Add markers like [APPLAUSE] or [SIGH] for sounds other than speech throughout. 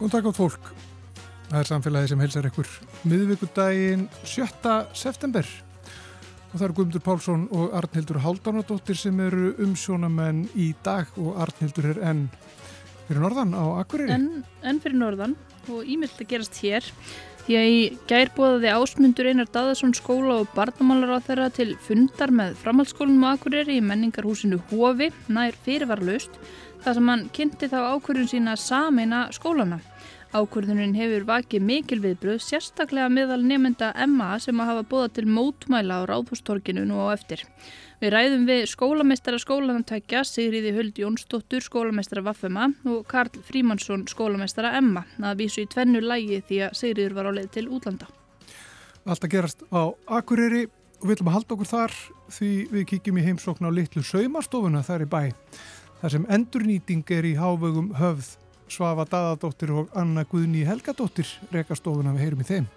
Góðan dag átt fólk. Það er samfélagi sem helsar ykkur miðvíkudaginn 7. september og það eru Guðmundur Pálsson og Arnhildur Haldánadóttir sem eru umsjónamenn í dag og Arnhildur er enn fyrir norðan á Akureyri. En, en fyrir norðan og ímynd að gerast hér því að í gær bóðaði ásmundur Einar Daðarsson skóla og barnamálar á þeirra til fundar með framhaldsskólanum á Akureyri í menningarhúsinu Hofi nær fyrirvarlaust þar sem hann kynnti þá ákvörðun sína sameina skólana. Ákvörðunin hefur vakið mikil viðbröð sérstaklega meðal nefnda Emma sem að hafa bóða til mótmæla á Ráðhústorkinu nú á eftir. Við ræðum við skólamestara skólanantækja Sigriði Huld Jónsdóttur skólamestara Vaffema og Karl Frímansson skólamestara Emma að vísu í tvennu lægi því að Sigriður var á leið til útlanda. Alltaf gerast á Akureyri og við ætlum að halda okkur þar því við kíkjum í heimsókn á litlu saumastofuna þar í bæ. Þar sem endurnýting er í hávegum höfð Svafa Daðadóttir og Anna Guðni Helgadóttir rekastofuna við heyrum í þeim.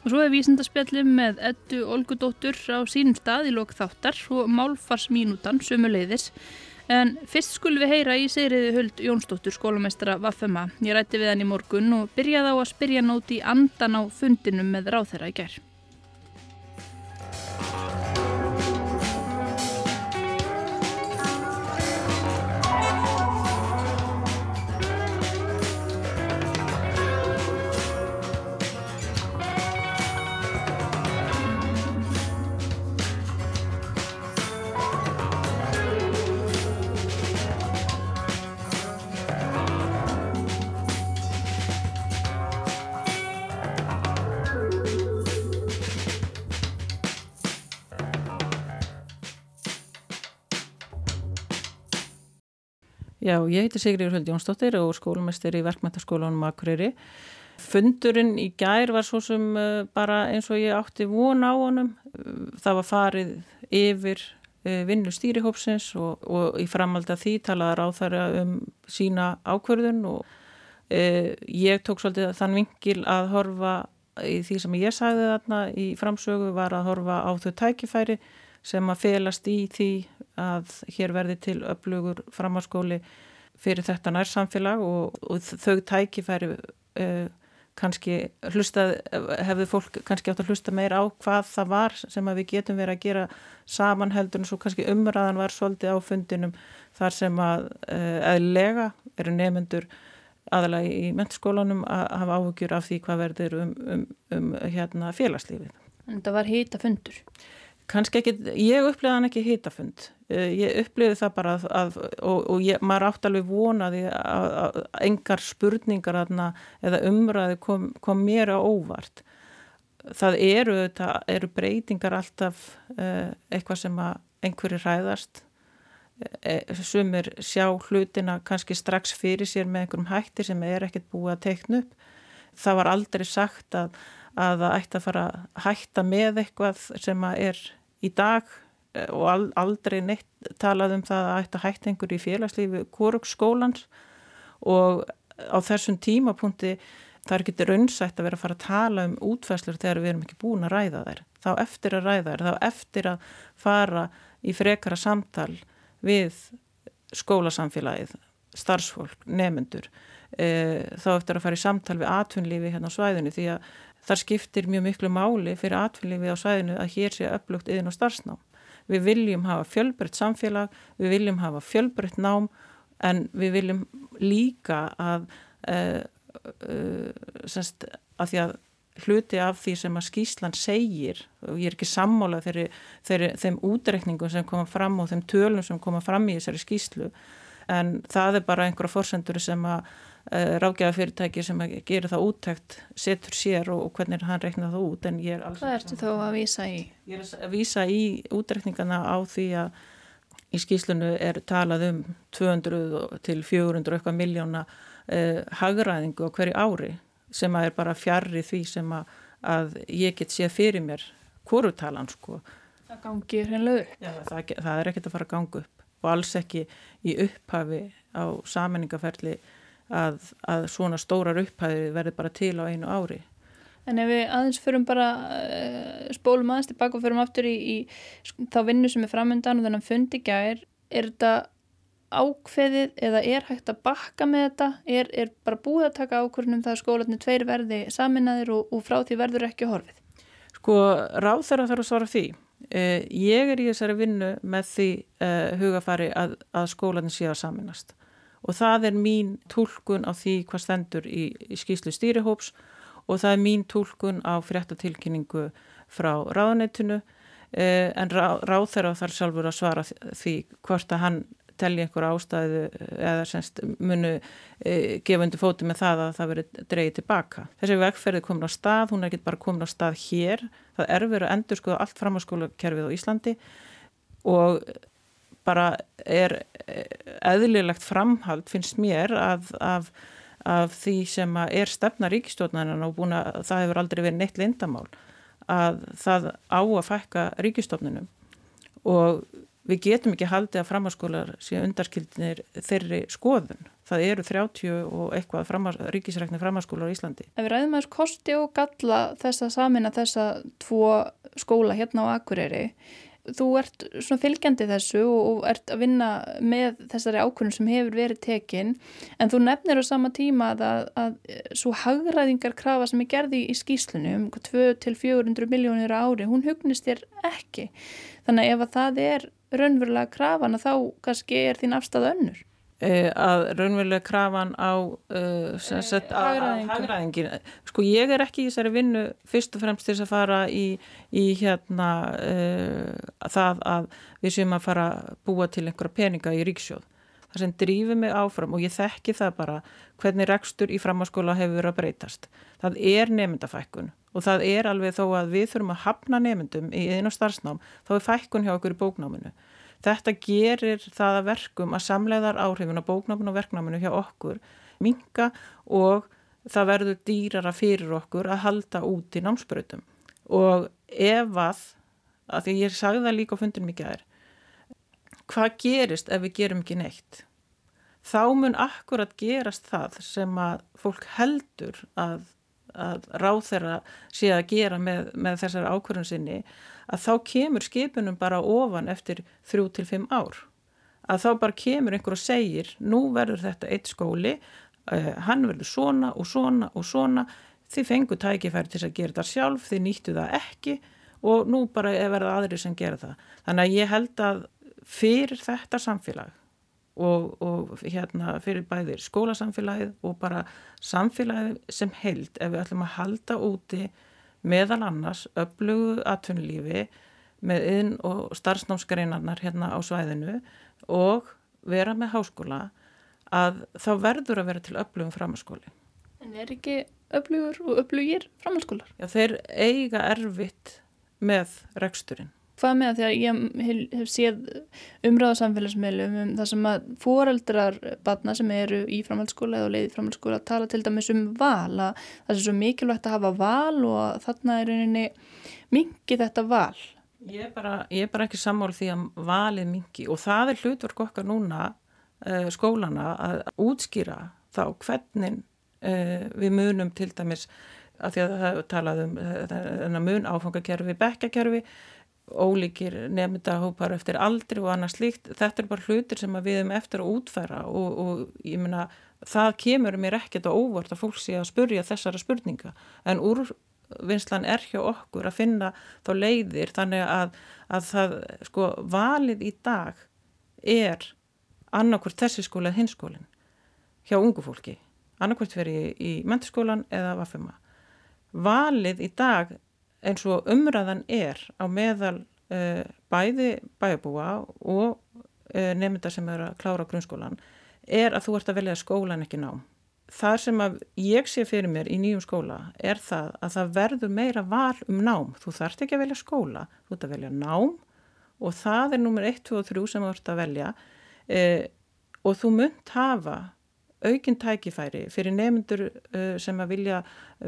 Og svo er vísindarspjallum með Eddu Olgudóttur á sínum stað í lok þáttar og málfarsmínútan sömu leiðis. En fyrst skulum við heyra í Sigriði Huld Jónsdóttur skólamestara Vaffema. Ég rætti við hann í morgun og byrjaði á að spyrja nóti andan á fundinum með ráþæra í gerð. Já, ég heiti Sigriður Höld Jónsdóttir og skólumestir í verkmæntaskólanum Akureyri. Fundurinn í gær var svo sem uh, bara eins og ég átti von á honum. Það var farið yfir uh, vinnu stýrihópsins og, og í framaldi að því talaði ráþæra um sína ákverðun og uh, ég tók svolítið þann vingil að horfa í því sem ég sagði þarna í framsögu var að horfa á þau tækifæri sem að felast í því að hér verði til öflugur framháskóli fyrir þetta nærsamfélag og, og þau tækifæri uh, kannski hlustað, hefðu fólk kannski átt að hlusta meir á hvað það var sem að við getum verið að gera saman heldur en svo kannski umræðan var svolítið á fundinum þar sem að uh, eðlega eru nefnendur aðalega í mentskólanum að hafa áhugjur af því hvað verður um, um, um hérna, félagslífið. En það var hýta fundur? Kannski ekki, ég uppliði hann ekki hitafund, eh, ég uppliði það bara að, að og, og ég, maður átt alveg vonaði að, að engar spurningar aðna, eða umræði kom, kom mér á óvart. Það eru, það eru breytingar alltaf uh, eitthvað sem að einhverju ræðast e, sumir sjá hlutina kannski strax fyrir sér með einhverjum hætti sem er ekkert búið að teikna upp. Það var aldrei sagt að að það ætti að fara að hætta með eitthvað sem að er í dag eh, og aldrei neitt talað um það að ætta hægt einhver í félagslífi kórugskólans og á þessum tímapunkti það er ekki raunsætt að vera að fara að tala um útfæslur þegar við erum ekki búin að ræða þær. Þá eftir að ræða þær, þá eftir að fara í frekara samtal við skólasamfélagið starfsfólk, nefendur e, þá eftir að fara í samtal við atvinnlífi hérna á svæðinu. Því að þar skiptir mjög miklu máli fyrir atvinnlífið á sæðinu að hér sé upplugt yðin og starfsnám. Við viljum hafa fjölbreytt samfélag, við viljum hafa fjölbreytt nám en við viljum líka að, uh, uh, semst, að að hluti af því sem að Skísland segir og ég er ekki sammálað þegar þeim útrekningum sem koma fram og þeim tölum sem koma fram í þessari skíslu en það er bara einhverja fórsendur sem að uh, ráðgjafafyrirtæki sem gerir það úttækt setur sér og, og hvernig hann reiknar það út Hvað ertu þá að vísa í? Ég er að vísa í útreikningana á því að í skýslunu er talað um 200 til 400 eitthvað miljóna uh, hagræðingu á hverju ári sem að er bara fjarrri því sem að, að ég get séð fyrir mér korutalan sko. Það gangir hennilega upp. Já, það, það er ekkert að fara að ganga upp og alls ekki í upphafi á sammenningaferli að, að svona stórar upphæði verði bara til á einu ári. En ef við aðeins förum bara, uh, spólum aðeins tilbaka og förum aftur í, í þá vinnu sem er framöndan og þennan fundi gær, er þetta ákveðið eða er hægt að bakka með þetta? Er, er bara búið að taka ákvörnum það að skólanir tveir verði saminnaðir og, og frá því verður ekki horfið? Sko, ráð þeirra þarf að svara því. Eh, ég er í þessari vinnu með því eh, hugafari að, að skólanir sé að saminast og það er mín tólkun á því hvað stendur í, í skýslu stýrihóps og það er mín tólkun á fréttatilkynningu frá ráðnettinu eh, en rá, ráð þeirra þarf sjálfur að svara því hvort að hann telli einhver ástæðu eða semst munu e, gefa undir fóti með það að það veri dreyið tilbaka. Þessi vegferði komin á stað, hún er ekki bara komin á stað hér, það er verið að endur skoða allt framháskólakerfið á Íslandi og bara er eðlilegt framhald finnst mér af, af, af því sem er stefna ríkistofnarinn og búin að það hefur aldrei verið neitt lindamál að það á að fækka ríkistofnunum og við getum ekki haldið að framhanskólar séu undarskildinir þeirri skoðun. Það eru 30 og eitthvað framhans, ríkisrækni framhanskólar í Íslandi. Ef við ræðum aðeins kosti og galla þess að samina þessa tvo skóla hérna á Akureyri, þú ert svona fylgjandi þessu og ert að vinna með þessari ákvörnum sem hefur verið tekin en þú nefnir á sama tíma að, að, að svo hagræðingarkrafa sem er gerði í skýslunum, 2-400 miljónir ári, hún hugnist þér ekki. Þannig ef að það er raunverulega krafan að þá kannski er þín afstæða önnur? Uh, að raunverulega krafan á uh, hagræðingin sko ég er ekki í þessari vinnu fyrst og fremst til þess að fara í, í hérna uh, það að við séum að fara að búa til einhverja peninga í ríksjóð það sem drýfur mig áfram og ég þekki það bara hvernig rekstur í framháskóla hefur verið að breytast. Það er nefndafækkun og það er alveg þó að við þurfum að hafna nefndum í einu starfsnám þá er fækkun hjá okkur í bóknáminu Þetta gerir það að verkum að samleiðar áhrifin á bóknáminu og verknáminu hjá okkur minga og það verður dýrara fyrir okkur að halda út í námsbröðum. Og ef að, að því ég sagði það líka á fundin mikið aðeir, hvað gerist ef við gerum ekki neitt? Þá mun akkurat gerast það sem að fólk heldur að, að ráð þeirra sé að gera með, með þessari ákvörðun sinni að þá kemur skipunum bara ofan eftir þrjú til fimm ár. Að þá bara kemur einhver og segir nú verður þetta eitt skóli, uh, hann verður svona og svona og svona, þið fengu tækifæri til að gera það sjálf, þið nýttu það ekki og nú bara er verið aðri sem gera það. Þannig að ég held að fyrir þetta samfélag og, og hérna fyrir bæðir skólasamfélagið og bara samfélagið sem held ef við ætlum að halda úti meðal annars öflugu atvinnulífi með inn og starfsnámsgreinarnar hérna á svæðinu og vera með háskóla að þá verður að vera til öflugum framhanskóli. En er ekki öflugur og öflugir framhanskólar? Já, þeir eiga erfitt með reksturinn hvað með því að ég hef séð umræðasamfélagsmiðlum um það sem að foreldrar batna sem eru í framhaldsskóla eða leiði framhaldsskóla tala til dæmis um val að það er svo mikilvægt að hafa val og þarna er rauninni mingi þetta val. Ég er bara, ég er bara ekki sammál því að valið mingi og það er hlutverk okkar núna uh, skólana að útskýra þá hvernig uh, við munum til dæmis að því að það talaðum uh, mun áfangakerfi, bekkakerfi ólíkir nefndahópar eftir aldri og annað slíkt, þetta er bara hlutir sem við erum eftir að útfæra og, og ég meina það kemur mér ekkert á óvart að fólk sé að spurja þessara spurninga. En úrvinnslan er hjá okkur að finna þá leiðir þannig að, að það sko valið í dag er annarkvört þessi skóla eða hins skólinn hjá ungu fólki, annarkvört verið í, í menturskólan eða vaffema valið í dag eins og umræðan er á meðal uh, bæði bæjabúa og uh, nefnda sem er að klára grunnskólan er að þú ert að velja skólan ekki ná. Það sem ég sé fyrir mér í nýjum skóla er það að það verður meira val um nám. Þú þarft ekki að velja skóla, þú ert að velja nám og það er nummer 1, 2 og 3 sem þú ert að velja uh, og þú munt hafa aukinn tækifæri fyrir nefndur uh, sem að vilja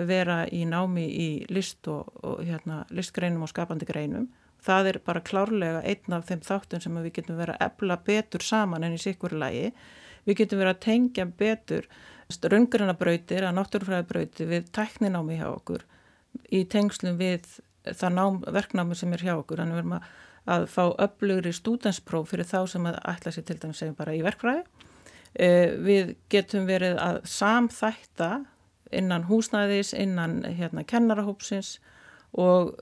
vera í námi í list og, og hérna, listgreinum og skapandi greinum. Það er bara klárlega einn af þeim þáttum sem við getum verið að ebla betur saman enn í sikkur lagi. Við getum verið að tengja betur raungrannabrautir að náttúrufræðabrautir við tækninámi hjá okkur í tengslum við það nám, verknámi sem er hjá okkur. Þannig verðum að að fá öflugri stúdenspróf fyrir þá sem að ætla sér til dæmis segjum bara í verkfræði. Eh, við getum verið að samþætta innan húsnæðis, innan hérna, kennarahópsins og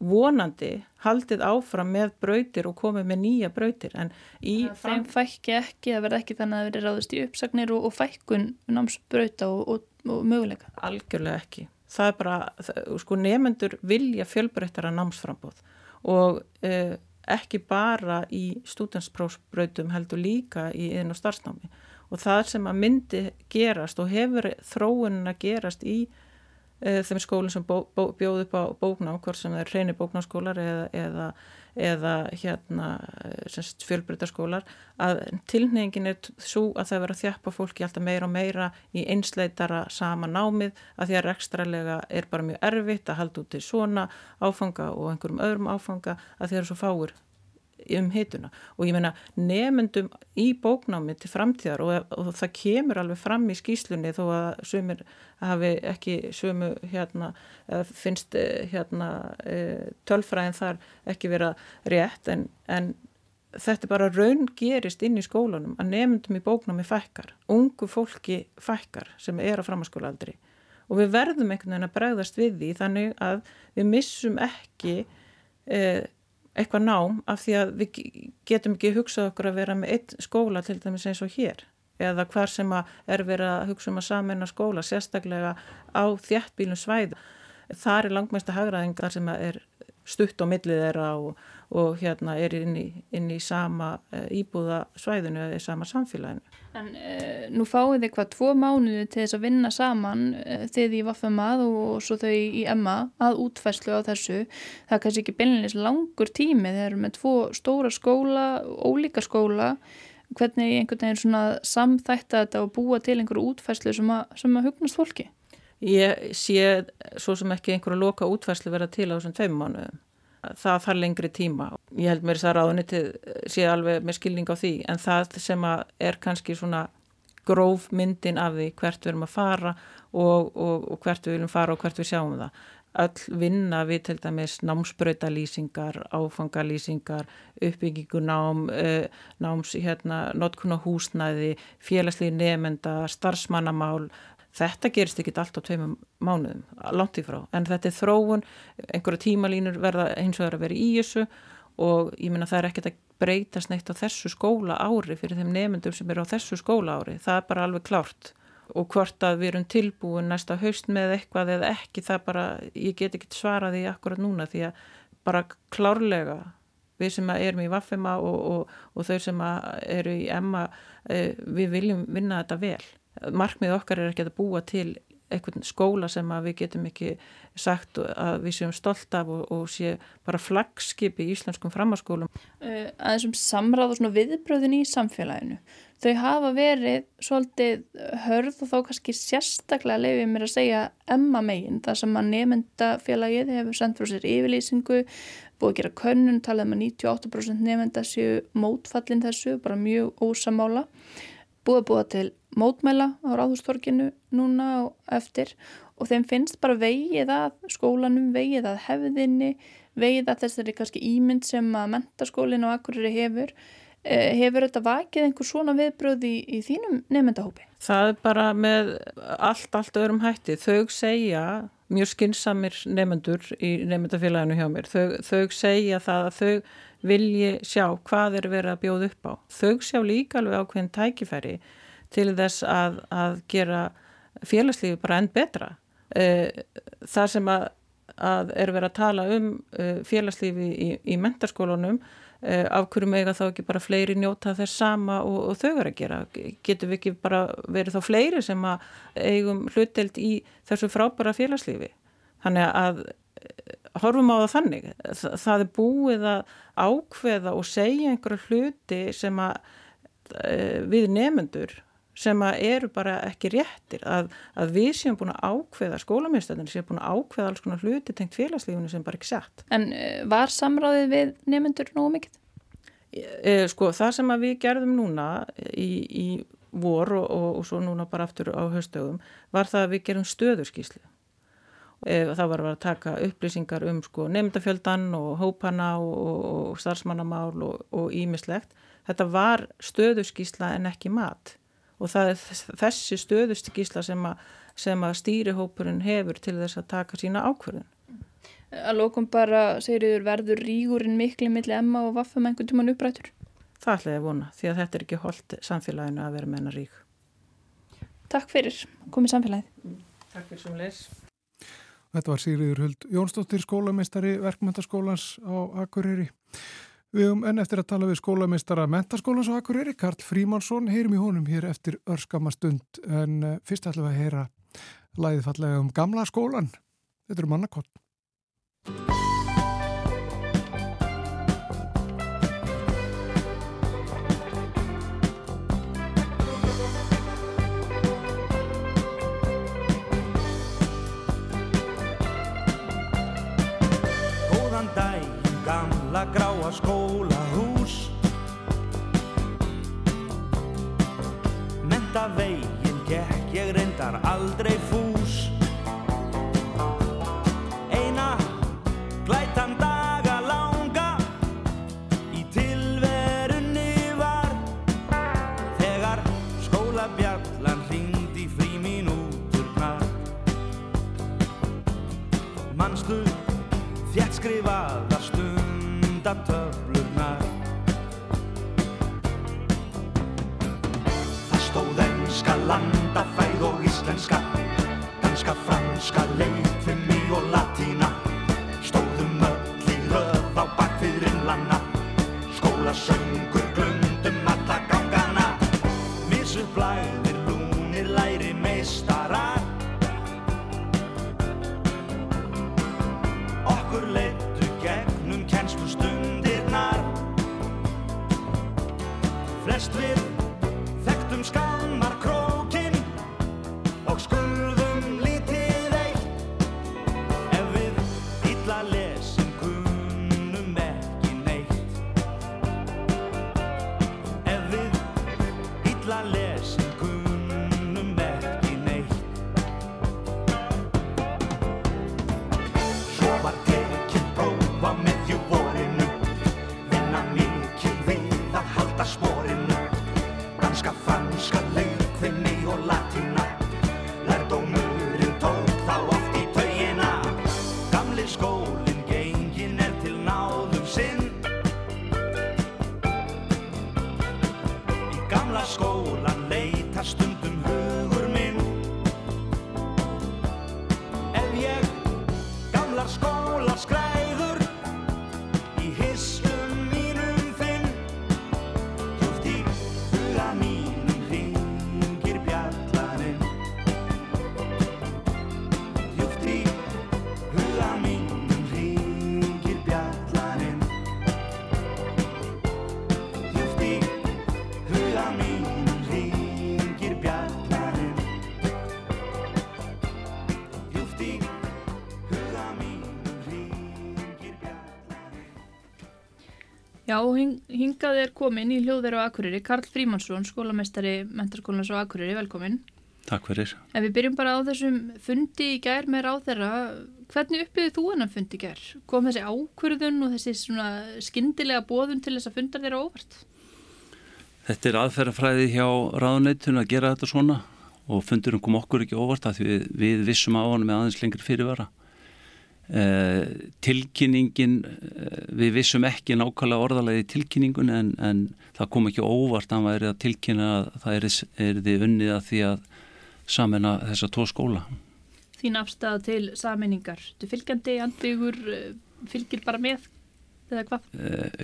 vonandi haldið áfram með brautir og komið með nýja brautir en í fram... Þeim fækki ekki að verða ekki þannig að það veri ráðist í uppsagnir og, og fækkun námsbrauta og, og, og möguleika? Algjörlega ekki. Það er bara, það, sko nefendur vilja fjölbreyttara námsframbóð og eh, ekki bara í stúdensprófsbrautum heldur líka í einn og starfsnámi. Og það sem að myndi gerast og hefur þróunin að gerast í þeim skólinn sem bó, bó, bjóð upp á bóknám, hvort sem það er reyni bóknámskólar eða, eða, eða hérna, fjölbrytarskólar, að tilnefingin er svo að það verður að þjappa fólki alltaf meira og meira í einsleitara sama námið, að því að ekstralega er bara mjög erfitt að halda út til svona áfanga og einhverjum öðrum áfanga að þeir eru svo fáir um hituna. Og ég meina nefnendum í bóknámi til framtíðar og, og það kemur alveg fram í skýslunni þó að sömur hafi ekki sömu hérna finnst eh, hérna eh, tölfræðin þar ekki vera rétt en, en þetta bara raun gerist inn í skólanum að nefndum í bóknámi fækkar ungu fólki fækkar sem er á framhanskólaaldri og við verðum einhvern veginn að bregðast við því þannig að við missum ekki eh, eitthvað nám af því að við getum ekki hugsað okkur að vera með eitt skóla til dæmis eins og hér eða hvar sem er verið að hugsa um að sameina skóla sérstaklega á þjættbílum svæð. Það er langmesta hagraðingar sem er stutt á millið þeirra og, og hérna er inn í, inn í sama uh, íbúða svæðinu eða sama samfélaginu. En uh, nú fáið þið hvað tvo mánuði til þess að vinna saman uh, þið í Vaffamað og, og svo þau í Emma að útfæslu á þessu. Það er kannski ekki beinleins langur tími eru með tvo stóra skóla, ólíka skóla hvernig einhvern veginn svona samþætta þetta og búa til einhverju útfæslu sem að, sem að hugnast fólki? Ég sé svo sem ekki einhverju loka útfæslu vera til á þessum tveim mánuðum það þarf lengri tíma. Ég held mér þess að ráðunitið sé alveg með skilning á því en það sem er kannski svona gróf myndin af því hvert við erum að fara og, og, og hvert við viljum fara og hvert við sjáum það. Öll vinna við til dæmis námsbröytalýsingar, áfangalýsingar, uppbyggingu nám, uh, náms, hérna, notkuna húsnæði, félagslið nefnda, starfsmannamál, Þetta gerist ekki allt á tveimum mánuðum, langt í frá, en þetta er þróun, einhverja tímalínur verða eins og það er að vera í þessu og ég minna það er ekkert að breytast neitt á þessu skóla ári fyrir þeim nefndum sem eru á þessu skóla ári, það er bara alveg klárt. Og hvort að við erum tilbúin næsta haust með eitthvað eða ekki, það bara, ég get ekki svaraði akkurat núna því að bara klárlega við sem erum í Vaffema og, og, og þau sem eru í Emma, eh, við viljum vinna þetta vel markmið okkar er ekki að búa til einhvern skóla sem við getum ekki sagt að við séum stolt af og, og sé bara flagskip í íslenskum framhanskólum. Uh, að þessum samráð og viðbröðin í samfélaginu, þau hafa verið svolítið hörð og þá kannski sérstaklega lefið mér að segja emma megin, það sem að nefndafélagið hefur sendt frá sér yfirlýsingu, búið að gera könnun, talað um að 98% nefnda séu mótfallin þessu, bara mjög ósamála, búið að búa til mótmæla á ráðhústorkinu núna og eftir og þeim finnst bara vegið að skólanum, vegið að hefðinni, vegið að þessari kannski ímynd sem að mentaskólinu og akkurir hefur. Eh, hefur þetta vakið einhver svona viðbröð í, í þínum nefndahópi? Það er bara með allt, allt öðrum hætti. Þau segja, mjög skinsamir nefndur í nefndafélaginu hjá mér, þau, þau segja það að þau vilji sjá hvað er verið að bjóða upp á. Þau sjá líka alveg ákveðin tækifæri til þess að, að gera félagslífi bara enn betra. Eh, það sem að, að er verið að tala um eh, félagslífi í, í mentarskólunum eh, af hverju mega þá ekki bara fleiri njóta þess sama og, og þau verið að gera. Getur við ekki bara verið þá fleiri sem að eigum hluteld í þessu frábæra félagslífi. Þannig að horfum á það þannig. Það er búið að ákveða og segja einhverju hluti sem að við nefnendur sem eru bara ekki réttir að, að við séum búin að ákveða skólamestæðinu séum búin að ákveða alls konar hluti tengt félagslífunu sem bara ekki sett. En uh, var samráðið við nefnendur nógu mikill? E, sko það sem við gerðum núna í, í vor og, og, og svo núna bara aftur á höstögum var það að við gerum stöðurskíslu e, það var að taka upplýsingar um sko nefndafjöldan og hópana og, og starfsmannamál og ímislegt. Þetta var stöðuskísla en ekki mat og það er þessi stöðuskísla sem að, sem að stýrihópurinn hefur til þess að taka sína ákverðin. Að lókum bara, segir yfir, verður rígurinn miklu millir Emma og Vaffum einhvern tíman upprættur? Það ætlaði að vona, því að þetta er ekki holdt samfélaginu að vera menna rík. Takk fyrir, komið samfélagið. Takk fyrir sem leys. Þetta var Sigriður Huld Jónsdóttir, skólameistari verkmyndaskólans á Akureyri. Við höfum enn eftir að tala við skólameistara mentaskólans á Akureyri, Karl Frímansson, heyrum í honum hér eftir örskama stund, en eh, fyrst ætlum við að heyra læðið fallega um gamla skólan. Þetta eru mannakott. Góðan gráa skólahús. Menta veginn gekk ég reyndar aldrei fús. Eina glætan daga langa í tilverunni var. Þegar skólabjallan hringdi í fríminúturnar Manstu þétt skrifaða stundatöflunar Það stóð enska landafæð og íslenska danska, franska, leifimi og latína Subscribe. Já, hing, hingað er komin í hljóðveru á Akureyri, Karl Frímansson, skólamestari mentarskólans á Akureyri, velkomin. Takk fyrir. Ef við byrjum bara á þessum fundi í gær með ráðherra, hvernig upplýðið þú hennan fundi í gær? Kom þessi ákvörðun og þessi svona skyndilega bóðun til þess að fundar þeirra óvart? Þetta er aðferðafræði hjá ráðuneytun að gera þetta svona og fundurum kom okkur ekki óvart að við, við vissum á hann með aðeins lengri fyrirvara. Eh, tilkynningin, eh, við vissum ekki nákvæmlega orðalegi tilkynningun en, en það kom ekki óvart að hann væri að tilkynna að það er, er þið unnið að því að samena þessa tvo skóla. Þín afstæða til saminningar. Þú fylgjandi, andbyggur, eh, fylgir bara með eða hvað?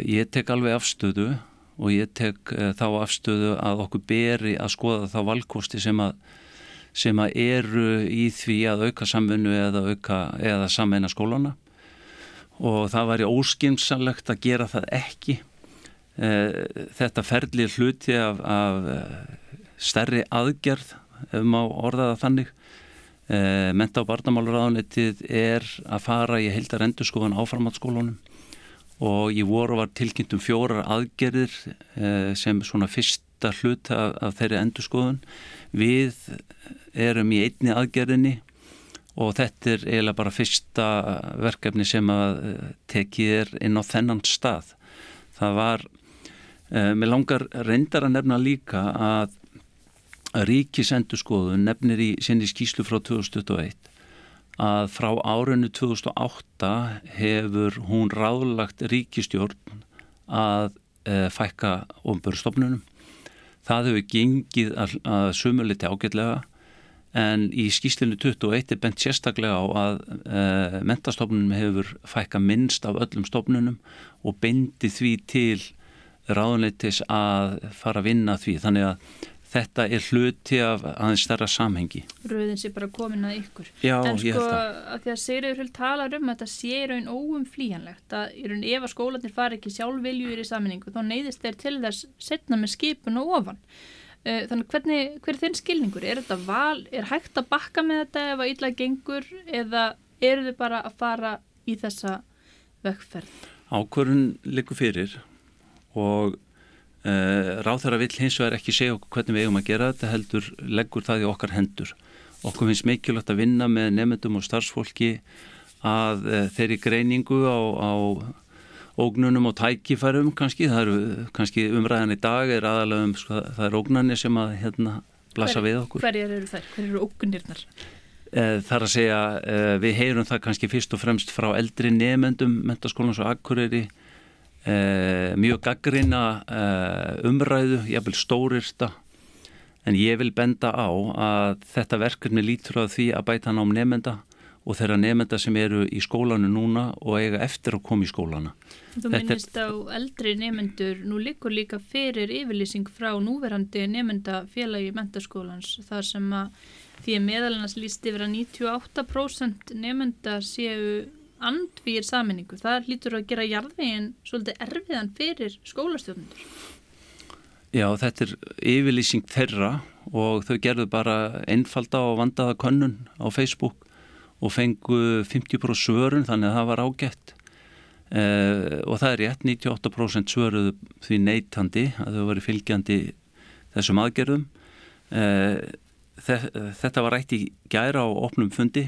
Ég tek alveg afstöðu og ég tek þá afstöðu að okkur beri að skoða þá valkosti sem að, sem að eru í því að auka samfunnu eða, eða samveina skólana og það væri óskimsanlegt að gera það ekki. Uh, þetta ferli hluti af, af uh, stærri aðgerð ef maður orðaða þannig. Uh, Menta og barnamálaráðunitið er að fara í heildar endurskóðan áframhaldsskólunum og í voru var tilkynnt um fjórar aðgerðir eh, sem svona fyrsta hlut af, af þeirri endurskoðun. Við erum í einni aðgerðinni og þetta er eiginlega bara fyrsta verkefni sem að eh, tekið er inn á þennan stað. Það var, eh, mér langar reyndar að nefna líka að ríkisendurskoðun nefnir í sinni skýslu frá 2021 að frá árunni 2008 hefur hún ráðlagt ríkistjórn að e, fækka ombörstofnunum. Það hefur gengið að, að sumuliti ágætlega en í skýslinu 21 er bent sérstaklega á að e, mentastofnunum hefur fækka minnst af öllum stofnunum og bendi því til ráðunleitis að fara að vinna því. Þannig að þetta er hluti af aðeins starra samhengi. Rauðin sé bara komin að ykkur. Já, en sko, ég held að. að því að Sigriður talar um að þetta sé raun óumflýjanlegt að í raun ef að skólanir fari ekki sjálfviljur í saminningu þá neyðist þeir til þess setna með skipun og ofan. Eh, þannig hvernig, hver er þinn skilningur? Er þetta val, er hægt að bakka með þetta ef að illa gengur eða eru þið bara að fara í þessa vökkferð? Ákvörðun likur fyrir og Eh, ráð þeirra vill hins vegar ekki segja okkur hvernig við eigum að gera þetta heldur leggur það í okkar hendur okkur finnst mikilvægt að vinna með nefndum og starfsfólki að uh, þeirri greiningu á, á ógnunum og tækifærum kannski, það eru kannski umræðan í dag er aðalega um sko, það er ógnarnir sem að hérna blassa Hver, við okkur Hverjar eru þær? Hverjar eru ógnirnar? Það er að segja við heyrum það kannski fyrst og fremst frá eldri nefndum mentaskólans og akkurýri eh, mjög gaggrina eh, umræðu, ég vil stórirsta en ég vil benda á að þetta verkefni lítur að því að bæta nám nefnda og þeirra nefnda sem eru í skólanu núna og eiga eftir að koma í skólana. Þú minnist á eldri nefnendur, nú likur líka fyrir yfirlýsing frá núverandi nefnda félagi mentaskólans þar sem að því að meðalannast líst yfir að 98% nefnda séu andvíir saminningu. Það hlýtur að gera jarðveginn svolítið erfiðan fyrir skólastjóðnundur. Já, þetta er yfirlýsing þeirra og þau gerðu bara einfalda og vandaða könnun á Facebook og fengu 50% svörun þannig að það var ágætt. Eh, og það er rétt, 98% svöruðu því neytandi að þau varu fylgjandi þessum aðgerðum. Eh, þetta var rætt í gæra á opnum fundi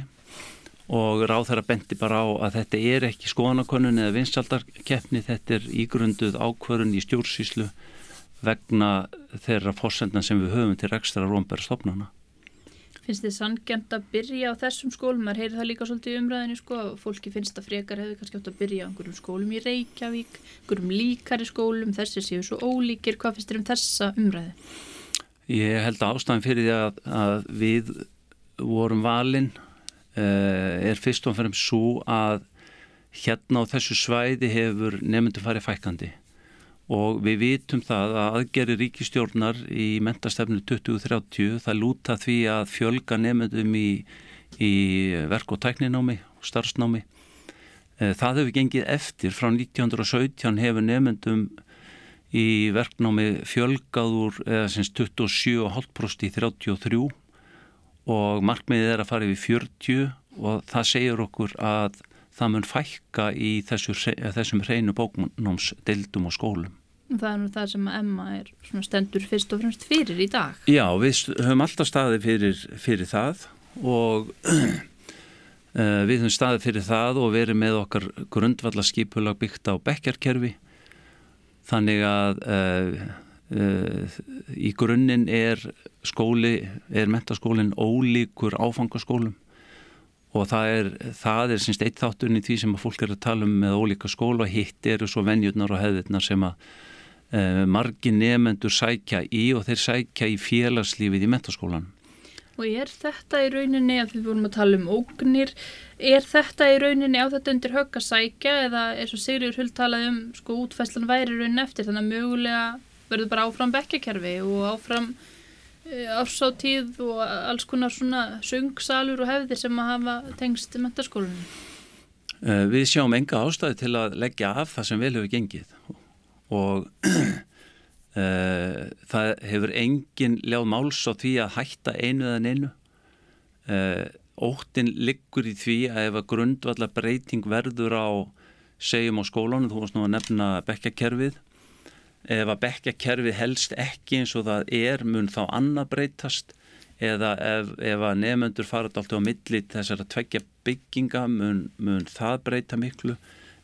og ráð þar að bendi bara á að þetta er ekki skoðanakonun eða vinstaldarkeppni, þetta er ígrunduð ákvörun í stjórnsýslu vegna þeirra fórsendna sem við höfum til rekstra rómbæra stopnana. Finnst þið sangjant að byrja á þessum skólum? Már heyrir það líka svolítið umræðinu sko, fólki finnst að frekar hefur kannski átt að byrja á einhverjum skólum í Reykjavík, einhverjum líkari skólum, þessi séu svo ólíkir, hvað finnst þið um þessa umræði? Ég held að ástæðan fyrir því að, að við vorum valinn er fyrst og fremst svo að hérna á þessu svæði hefur nefndu farið fækandi og við vitum það að aðgeri ríkistjórnar í mentastefnu 2030 það lúta því að fjölga nefndum í, í verk- og tækninámi og starfsnámi. Eh, það hefur gengið eftir. Frá 1917 hefur nefndum í verknámi fjölgaður eða semst 27,5% í 33 og markmiðið er að fara yfir 40 og það segir okkur að það mun fækka í þessu, þessum hreinu bóknámsdeildum og skólum. Það er nú það sem Emma er stendur fyrst og fremst fyrir í dag. Já, við höfum alltaf staði fyrir, fyrir það og uh, [CLEARS THROAT] við höfum staði fyrir það og verið með okkar grundvallarskipulag byggt á bekkerkerfi þannig að uh, í grunninn er skóli, er mentaskólinn ólíkur áfangaskólum og það er, það er semst eitt þátturinn í því sem að fólk er að tala um með ólíka skóla hitt eru svo venjurnar og hefðirnar sem að e, margi nefendur sækja í og þeir sækja í félagslífið í mentaskólan. Og er þetta í rauninni, að við vorum að tala um ógnir, er þetta í rauninni á þetta undir högg að sækja eða eins og Sigriður Huld talaði um sko útfæslan væri raunin eftir þannig að mögulega verður bara áfram bekkjakerfi og áfram Eh, ársátíð og alls konar svona söngsalur og hefðir sem að hafa tengst mentaskólunum? Eh, við sjáum enga ástæði til að leggja af það sem vel hefur gengið og uh, [CLEARS THROAT] það hefur engin ljáð máls á því að hætta einu eða neinu. Uh, óttin liggur í því að ef að grundvallar breyting verður á segjum á skólanu, þú varst nú að nefna bekkakerfið ef að bekkjakerfið helst ekki eins og það er mun þá annað breytast? Eða ef, ef að nefnendur fara alltaf á milli þessar að tveggja bygginga mun, mun það breyta miklu?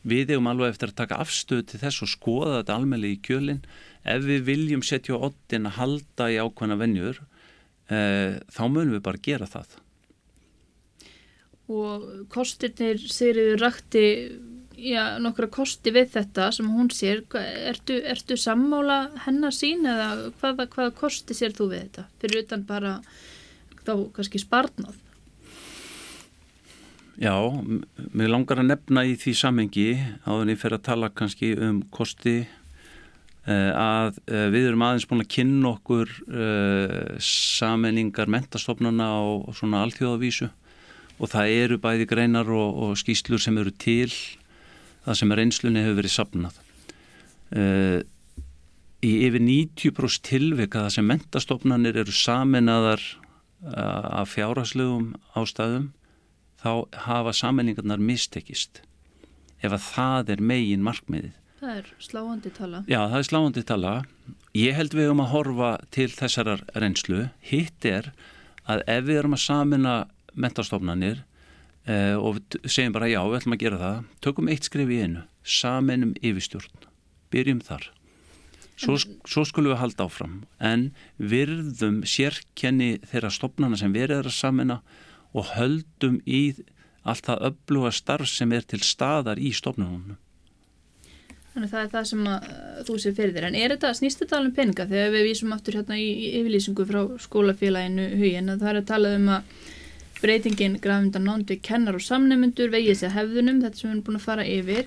Við eigum alveg eftir að taka afstöð til þess og skoða þetta almenni í kjölinn. Ef við viljum setja á ottin að halda í ákvæmna vennjur eh, þá munum við bara gera það. Og kostirnir Sigriður rakti já, nokkra kosti við þetta sem hún sér. Ertu, ertu sammála hennar sín eða hvaða, hvaða kosti sér þú við þetta? Fyrir utan bara þá kannski sparnað. Já, mér langar að nefna í því samengi áður en ég fer að tala kannski um kosti eh, að eh, við erum aðeins búin að kynna okkur uh, sameningar mentastofnana á svona alþjóðavísu. Og það eru bæði greinar og, og skýslur sem eru til það sem reynslunni hefur verið sapnað. Uh, í yfir 90% tilvika það sem mentastofnanir eru saminaðar uh, af fjárháslegum ástæðum þá hafa saminningarnar mistekist ef að það er megin markmiðið. Það er sláandi tala. Já, það er sláandi tala. Ég held við um að horfa til þessarar reynslu. Hitt er að ef við erum að samina mentastofnanir Uh, og segjum bara já, við ætlum að gera það. Tökum eitt skrif í einu. Saminum yfirstjórn, byrjum þar. Svo, svo skulum við halda áfram. En virðum sérkenni þeirra stopnana sem verið er að samina og höldum í allt það öfluga starf sem er til staðar í stopnunum Þannig það er það sem að, þú sé fyrir þér. En er þetta snýst þetta alveg um peninga? Þegar við vísum aftur hérna í, í yfirlýsingu frá skólafélaginu hugin að það er að tala um að breytingin grafundan nándi kennar og samnefnundur vegið sér hefðunum, þetta sem við erum búin að fara yfir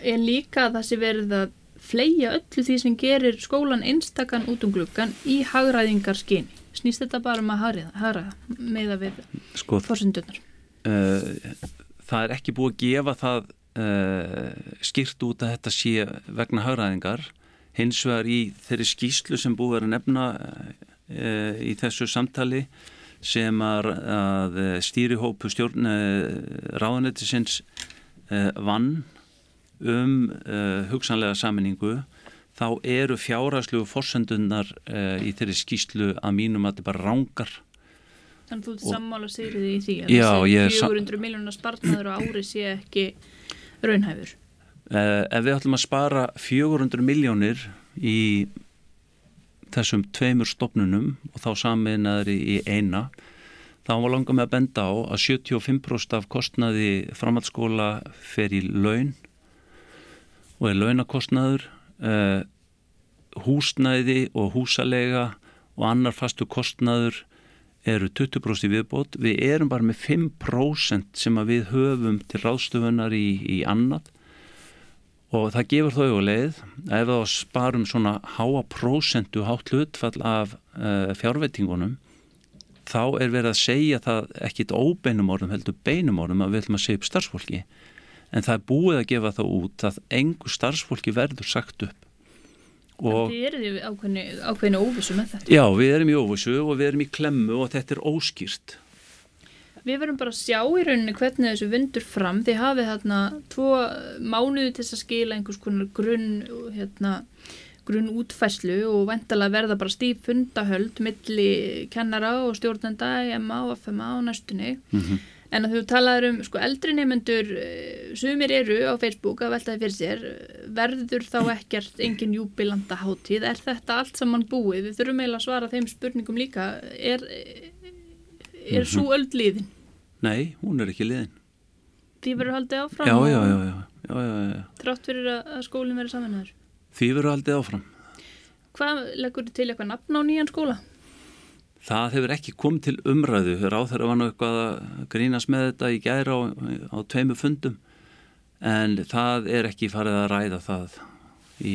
er líka að það sé verið að fleia öllu því sem gerir skólan einstakann út um glukkan í hagraðingar skyni. Snýst þetta bara um að hagraða með að við sko, fórsöndunar? Uh, það er ekki búið að gefa það uh, skýrt út að þetta sé vegna hagraðingar hins vegar í þeirri skýslu sem búið að nefna uh, í þessu samtali sem að, stýrihópu stjórn ráðanetisins vann um hugsanlega saminningu þá eru fjárhæslu fórsendunnar í þeirri skýslu að mínum að þetta bara rángar Þannig að þú ert sammála sýrið í því að þessi 400 miljónar spartnaður á ári sé ekki raunhæfur? Ef við ætlum að spara 400 miljónir í þessum tveimur stopnunum og þá saminnaður í eina þá var langað með að benda á að 75% af kostnaði framhaldsskóla fer í laun og er launakostnaður uh, húsnæði og húsalega og annar fastu kostnaður eru 20% í viðbót. Við erum bara með 5% sem við höfum til ráðstöfunar í, í annað og það gefur þau og leið ef þá sparum svona háa prósentu hátt hlutfall af uh, fjárvettingunum þá er verið að segja það ekkit óbeinum orðum heldur beinum orðum að við ætlum að segja upp starfsfólki. En það er búið að gefa það út að engu starfsfólki verður sagt upp. Og Þið erum ákveðinu óvissu með þetta? Já, við erum í óvissu og við erum í klemmu og þetta er óskýrt Við verum bara að sjá í rauninni hvernig þessu vindur fram. Þið hafið hérna tvo mánuði til að skila einhvers konar grunn, hérna, grunn útfæslu og vendalega verða bara stíf fundahöld milli kennara og stjórnenda í MA og FMA og næstunni. Mm -hmm. En að þú talaður um sko, eldri nefnendur, eh, sumir eru á Facebook að veltaði fyrir sér, verður þá ekkert engin júbilanda hátíð? Er þetta allt saman búið? Við þurfum eiginlega að svara þeim spurningum líka. Er er svo mhm. öll liðin? Nei, hún er ekki liðin. Því verður haldið áfram? Já, já, já, já, já, já. Trátt fyrir að skólinn verður samanlegar? Því verður haldið áfram. Hvað leggur þið til eitthvað nafn á nýjan skóla? Það hefur ekki komið til umræðu. Ráð þeirra var nú eitthvað að grínast með þetta í gæra á, á tveimu fundum en það er ekki farið að ræða það í,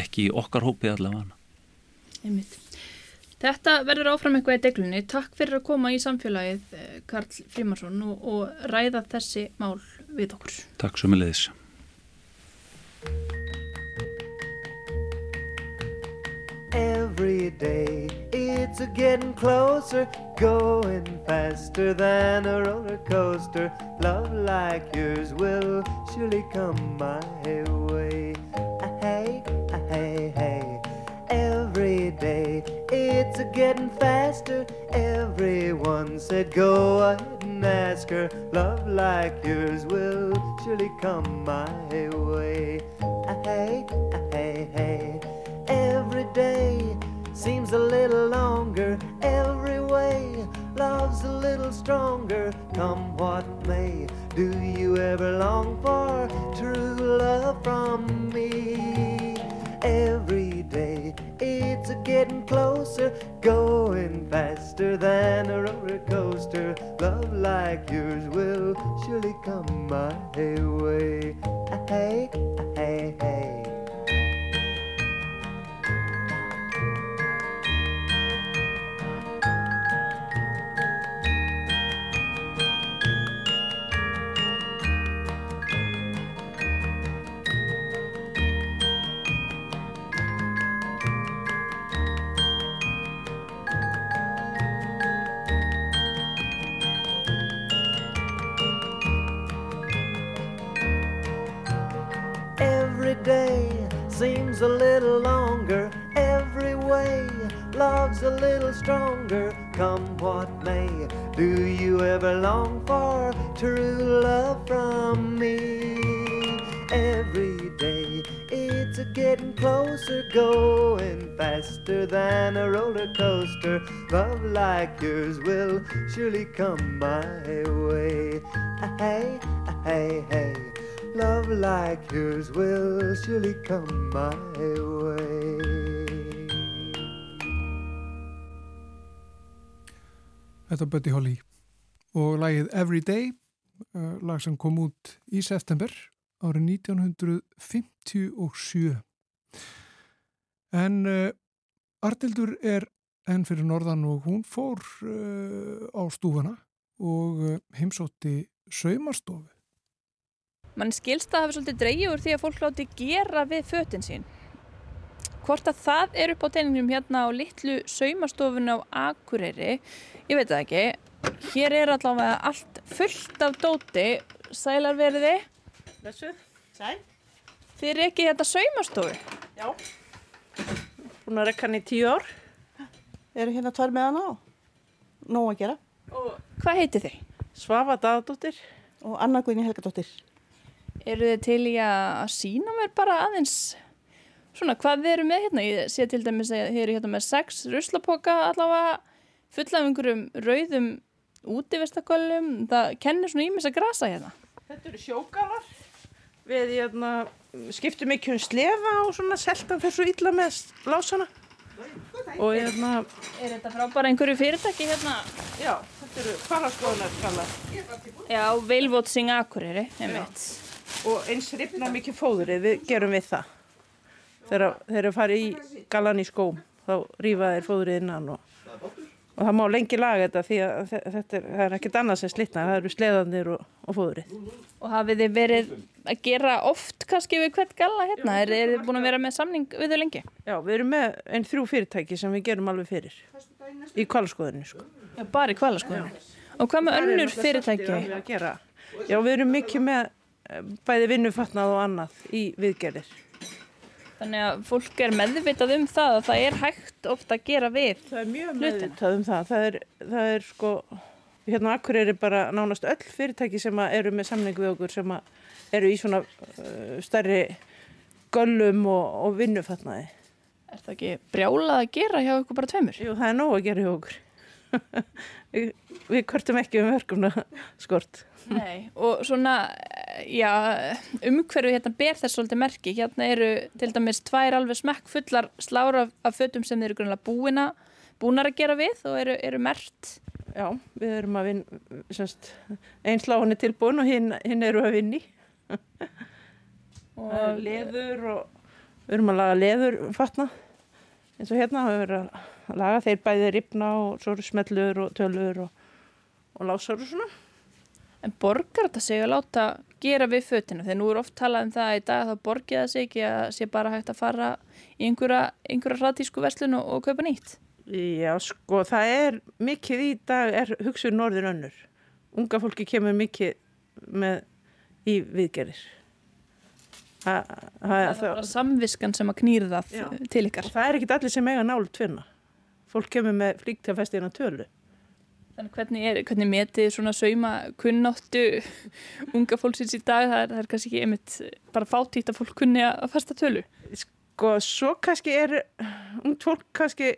ekki í okkar hópi allavega. Einmitt. Þetta verður áfram eitthvað í deglunni. Takk fyrir að koma í samfélagið eh, Karl Frímarsson og, og ræða þessi mál við okkur. Takk svo með leiðis. Every day it's a getting closer Going faster than a roller coaster Love like yours will surely come my way it's a getting faster. Everyone said, Go ahead and ask her. Love like yours will surely come my way. Ah, hey, ah, hey, hey. Every day seems a little longer. Every way love's a little stronger. Come what may, do you ever long for true love from me? Every day it's a getting closer, going faster than a roller coaster. Love like yours will surely come my way. Ah, Hey, ah, hey, hey. Day seems a little longer. Every way love's a little stronger. Come what may, do you ever long for true love from me? Every day it's a getting closer, going faster than a roller coaster. Love like yours will surely come my way. Ah, Hey, ah, hey, hey. Love like yours will surely come my way. Þetta er Buddy Holly og lagið Everyday, uh, lag sem kom út í september árið 1957. En uh, Artildur er enn fyrir norðan og hún fór uh, á stúfana og uh, heimsótti saumastofu. Man skilst að hafa svolítið úr því að fólk láti gera við fötin sín. Hvort að það er upp á teiningnum hérna á litlu saumastofun á Akureyri, ég veit það ekki. Hér er allavega allt fullt af dóti, sælar veriði. Þessu, sæl. Þið er ekki þetta saumastofu. Já. Búin að rekka hann í tíu ár. Eru hérna tvær með hana á? Nóg að gera. Og hvað heitir þið? Svafa Daðadóttir. Og Anna Guðni Helgadóttir. Eru þið til í að sína mér bara aðeins svona hvað þið eru með hérna? Ég sé til dæmis að þið eru hérna með sex ruslapoka allavega fulla af einhverjum rauðum útivistaköllum. Það kennir svona ímis að grasa hérna. Þetta eru sjógalar. Við hérna, skiptum ekki um slefa og svona seltan fyrir svo illa með lásana. Og hérna, Er þetta frá bara einhverju fyrirtæki hérna? já, þetta eru faraskoðunar kallar. Já, Veilvótsing Akureyri, einmitt. Og eins ripna mikið fóðrið, við gerum við það. Þegar þeir eru farið í galan í skóm, þá rýfa þeir fóðrið innan og, og það má lengi laga þetta því að þe- þetta er, það er ekkert annað sem slitna, það eru sleðanir og, og fóðrið. Og hafið þið verið að gera oft kannski við hvert galla hérna? Er, er þið búin að vera með samning við þau lengi? Já, við erum með einn þrjú fyrirtæki sem við gerum alveg fyrir í kvalskoðinu, sko. Já, bara í kvalaskoðinu. Og hvað með önnur fyrirtæki? Já, við erum mikið með bæði vinnufatnað og annað í viðgerðir. Þannig að fólk er meðvitað um það að það er hægt ofta að gera við. Það er mjög meðvitað um það. Það er, það er sko, hérna akkur er bara nánast öll fyrirtæki sem eru með samning við okkur sem eru í svona uh, stærri göllum og, og vinnufatnaði. Er það ekki brjálað að gera hjá ykkur bara tveimur? Jú, það er nóg að gera hjá okkur. [LAUGHS] við, kvörtum ekki um verkefna skort. Nei, og svona, já, umhverfu hérna ber þess svolítið merki. Hérna eru til dæmis tvær alveg smekk fullar slára af, af fötum sem þeir eru grunlega búina, búnar að gera við og eru, eru mert. Já, við erum að vinna, semst, einn sláhan er tilbúin og hinn, hinn eru að vinni. Er leður og við erum að laga leður fatna eins og hérna við erum að laga þeir bæði ripna og svo eru smellur og tölur og, og lásar og svona. En borgar þetta sig að láta gera við fötinu? Þegar nú er oft talað um það að í dag þá borgið það sig ekki að sé bara hægt að fara í einhverja, einhverja hraðtísku verslun og, og kaupa nýtt. Já, sko, það er mikið í dag, er hugsun norður önnur. Unga fólki kemur mikið með í viðgerir. Það, er bara samviskan sem að knýra það Já. til ykkar. Og það er ekkit allir sem eiga nálu tvinna. fólk kemur með flíktjafestina tölu. Þannig hvernig er, hvernig metið svona sauma kunnáttu unga fólksins í dag, það er, það er kannski ekki einmitt bara fátítt að fólk kunni að fasta tölu. Sko, svo kannski er ungt fólk kannski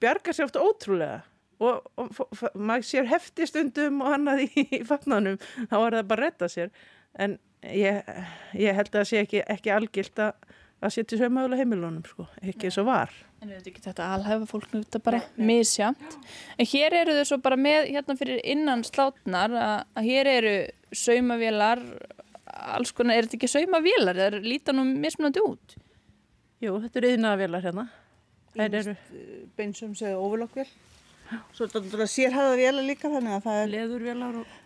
bjargar sér oft ótrúlega og, og, og maður sér heftistundum og annað í, í fatnanum, þá er það bara að retta sér. En ég, ég held að það sé ekki, ekki algilt að, að setja saumaðulega heimilunum, sko, ekki eins og var. En við veitum ekki þetta alhæfa fólk nú þetta bara misjamt. En hér eru þau svo bara með hérna fyrir innan slátnar að, að hér eru saumavélar, alls konar, er þetta ekki saumavélar? Það er lítan og mismunandi út. Jú, þetta eru yðnaðavélar hérna. Það eru Beinsum segja overlockvél. Svo er þetta sérhæða vélar líka þannig að það er, leðurvélar og...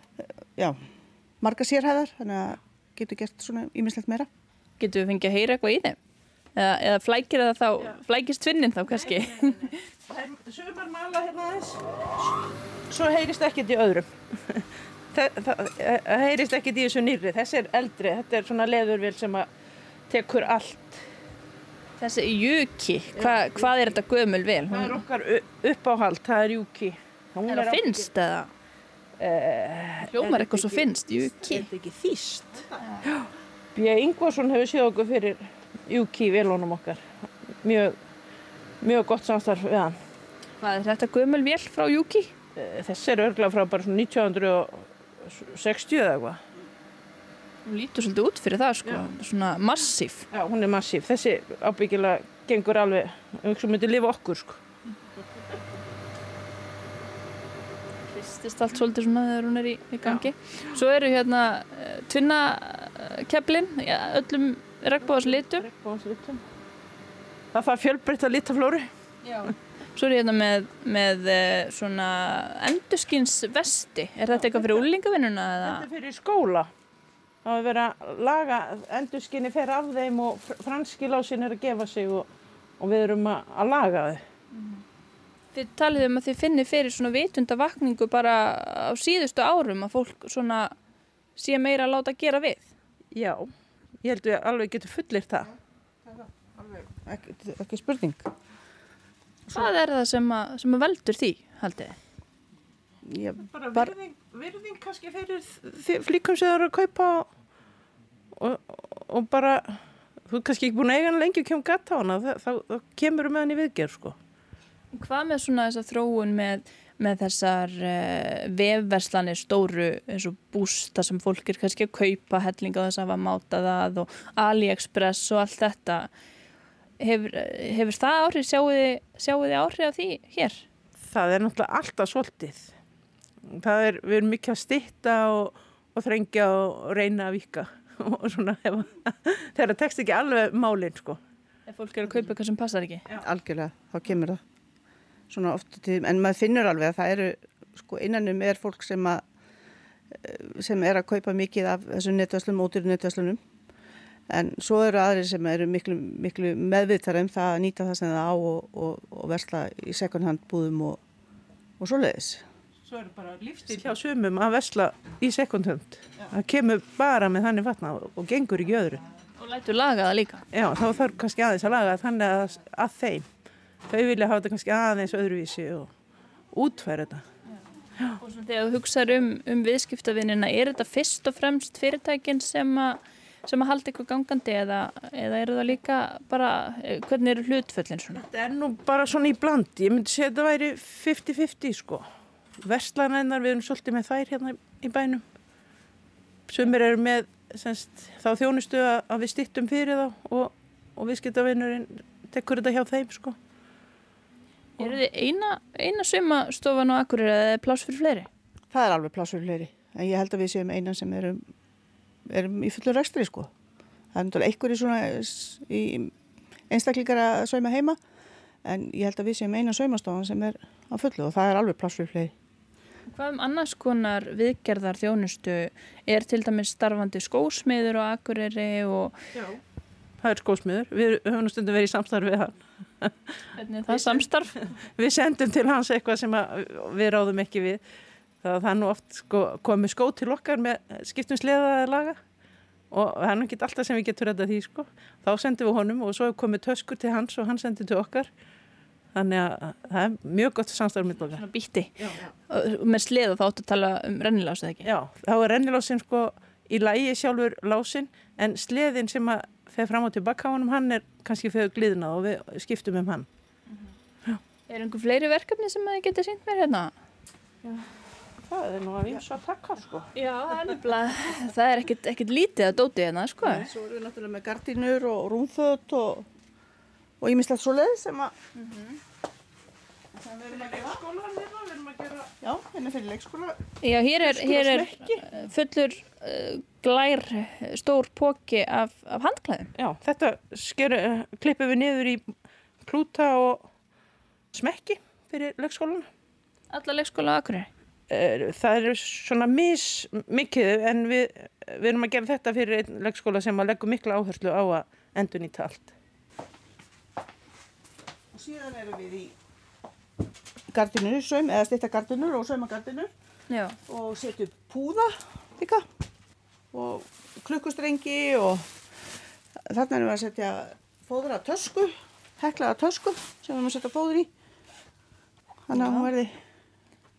já, marga sérhæðar þannig að getur gert svona ímislegt meira. Getur við fengið að heyra eitthvað í þeim? Eða, eða flækir það þá, flækist tvinnin þá kannski? Sumar mala hérna aðeins, svo heyrist ekkert í öðrum. það, það, það heyrist ekkert í þessu nýrri. Þessi er eldri, þetta er svona leðurvél sem að tekur allt. Þessi jöki, hva, hvað er þetta gömul vel? Það er okkar uppáhald, það er júki. Hún er það finnst eða? Hljómar eitthvað svo finnst, jöki. Er þetta ekki þýst? B. Ingvarsson hefur séð okkur fyrir júki vélunum okkar. Mjög, mjög gott samstarf við hann. Hvað er þetta gömul vel frá jöki? Eh, Þessi er örglega frá bara svona 1960 eða eitthvað. Hún lítur svolítið út fyrir það sko, svona massíf. Já, hún er massíf. Þessi ábyggilega gengur alveg, um ekki myndi lifa okkur, sko. Hristist allt svolítið svona þegar hún er í, í gangi. Svo eru hérna uh, tvinnakeflin, ja, öllum regnbóðas litu. Regnboganslitum. Það fær fjölbreytt að litaflóri. Já. Svo er hérna með, með uh, svona endurskins vesti. Er þetta eitthvað fyrir úlingavinnuna? Þetta er fyrir skóla. Það er verið að laga, endurskinni fer af þeim og fr- franski lásin er að gefa sig og, og við erum að, að laga þau. Þið talið um að þið finnir fyrir svona vitundavakningu bara á síðustu árum að fólk svona sé meira að láta gera við. Já, ég held við alveg getum fullir það. Ekki, ekki spurning. Hvað er það sem að, sem að veldur því, haldið þið? Ég, Bara Bara- virðing, virðing kannski fyrir flíkum sem það eru að kaupa og, og, bara, þú er kannski ekki búin að eiga hann lengi og kemur gatt á hana, þá, þá, þá kemur með hann í viðgerð, sko. Hvað með svona þessa þróun með, með þessar uh, vefverslanir stóru eins og bústa sem fólk er kannski að kaupa hellinga þess að hafa máta það og AliExpress og allt þetta hefur, hefur það áhrif sjáu þið, sjáu þið áhrif af því hér? Það er náttúrulega alltaf svolítið. Það er, við erum mikið að stytta og, og þrengja og reyna að vika [LAUGHS] og svona, [LAUGHS] þegar það tekst ekki alveg málinn, sko. Ef fólk er að kaupa eitthvað sem passar ekki? algjörlega, þá kemur það. Svona oft en maður finnur alveg að það eru, sko innanum er fólk sem að eh, sem er að kaupa mikið af þessum netvæslum, ódýru netvæslunum en svo eru aðrir sem eru miklu, miklu meðvitað um það að nýta það sem það á og, og, og versla í second hand búðum og, og svoleiðis. Svo er bara lífstíl hjá sumum að vesla í sekundhund. Það kemur bara með þannig vatna og, og gengur ekki öðru. Og lætur laga það líka? Já, þá þarf kannski aðeins að laga þannig að, að þeim. Þau vilja hafa þetta kannski aðeins öðruvísi og útfæra þetta. Og svona þegar þú hugsaður um, um viðskiptavinnina, er þetta fyrst og fremst fyrirtækin sem að, sem að halda ykkur gangandi eða, eða eru það líka bara, eh, hvernig eru hlutföllin svona? Þetta er nú bara svona í blandi. Ég myndi segja að þetta væri 50-50 sko. Vestlanennar, við erum svolítið með þær hérna í bænum. Sumir eru með semst, þá þjónustu að, að við stýttum fyrir þá og, og viðskiptavinnurinn tekur þetta hjá þeim sko. Eru þið eina, eina sumastofan á Akureyri eða er pláss fyrir fleiri? Það er alveg plássur fleiri, en ég held að við séum einan sem erum, erum í fullu rekstri sko. Það er náttúrulega einhverju svona í einstaklingar að sauma heima, en ég held að við séum einan saumastofan sem er á fullu og það er alveg plássur fleiri. Hvað um annars konar viðgerðar þjónustu er til dæmis starfandi skósmiður á Akureyri og Já. Það er skósmiður. Við höfum nú stundum verið í samstarfi við hann. hvernig er það samstarf? Við sendum til hans eitthvað sem að við ráðum ekki við. Það, er nú oft sko, komið skó til okkar með skiptum sleðaða laga og það er nú ekki alltaf sem við getum rætta því sko. Þá sendum við honum og svo er komið töskur til hans og hann sendir til okkar þannig að það er mjög gott samstarfum mitt okkar. Svona. Og með sleða þá áttu að tala um rennilás eða ekki? Já, þá er rennilásin sko í lægi sjálfur lásin en sleðin sem að fer fram og tilbaka á honum, hann er kannski fyrir gliðna og við skiptum um hann. Er einhver fleiri verkefni sem þið getið sínt mér hérna? Það er nú að vísa að taka sko. Já, það er er ekkert, ekkert lítið að dóti hérna, sko. Svo erum við náttúrulega með gardínur og rúmföt og, og ímislegt svo leið sem að, já, hérna fyrir leikskóla. Já, hér er, hér er uh, fullur uh, glær stór póki af, af handklæðum. Já, þetta sker, klippum við niður í klúta og smekki fyrir leikskólan. Alla leikskóla á Akureyri. Eh, Það er svona mis mikið en við, við erum að gera þetta fyrir einn leikskóla sem að leggja mikla áherslu á að endur nýta allt. Og síðan erum við í gardínur, saum, eða styrta gardínur og sauma gardínur Já. og setjum púða líka og klukkustrengi og þarna erum við að setja fóðra tösku, heklaða tösku sem við erum að setja fóður í. Þannig að hún verði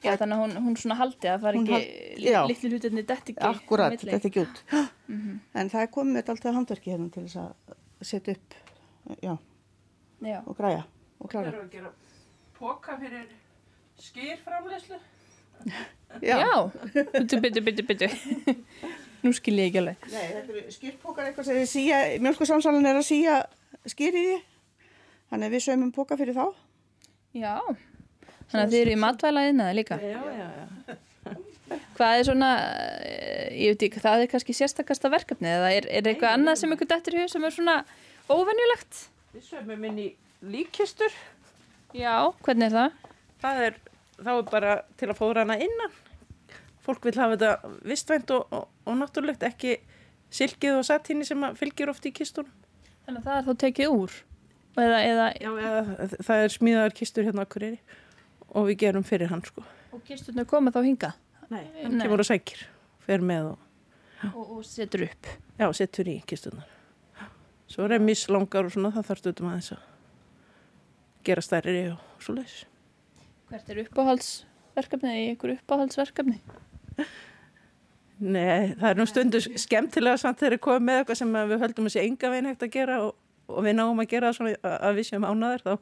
Já, þannig að hún, hún svona haldi að það er ekki, hal- já. litlu hlutinni detti ekki. akkurat, þetta ekki út. [GASPS] [GASPS] En það er komið með alltaf handverki hérna til þess að setja upp já, Já. og græja og klára. að gera póka fyrir skýrframleyslu. [LAUGHS] Já, byttu, byttu, byttu, byttu. Nú skil ég ekki alveg. Nei, þetta eru skýrpókar eitthvað sem við síja, mjölkursamsalan er að síja skýr í því. Þannig að við sögum póka fyrir þá. Já, þannig að þið eru í matvælaðina líka. Já, já, já. Hvað er svona, eh, ég veit ekki, það er kannski sérstakasta verkefni eða er, er eitthvað annað sem ykkur dettur í hug sem er svona óvenjulegt? Við sögum inn í líkkistur. Já, hvernig er það? Það er, þá er bara til að fóra hana innan. Fólk vil hafa þetta vistvænt og, og, og náttúrulegt ekki silkið og satíni sem að fylgir oft í kistunum. Þannig að það er þá tekið úr eða, eða Já, eða, það er smíðaðar kistur hérna á Kureyri og við gerum fyrir hann sko. og kisturnar koma þá hinga Nei, hann Nei. kemur og sækir, fer með og og, og setur upp. já, setur í kistunar. Svo er emis langar og svona, það þarf stundum aðeins að gera stærri og svo leiðis. Hvert er uppáhaldsverkefni eða ykkur uppáhaldsverkefni? Nei, það er nú stundu skemmtilega samt þegar við komum með eitthvað sem að við höldum að sé enga veginn hægt að gera og, og við náum að gera það svona að- við séum ánaðir þá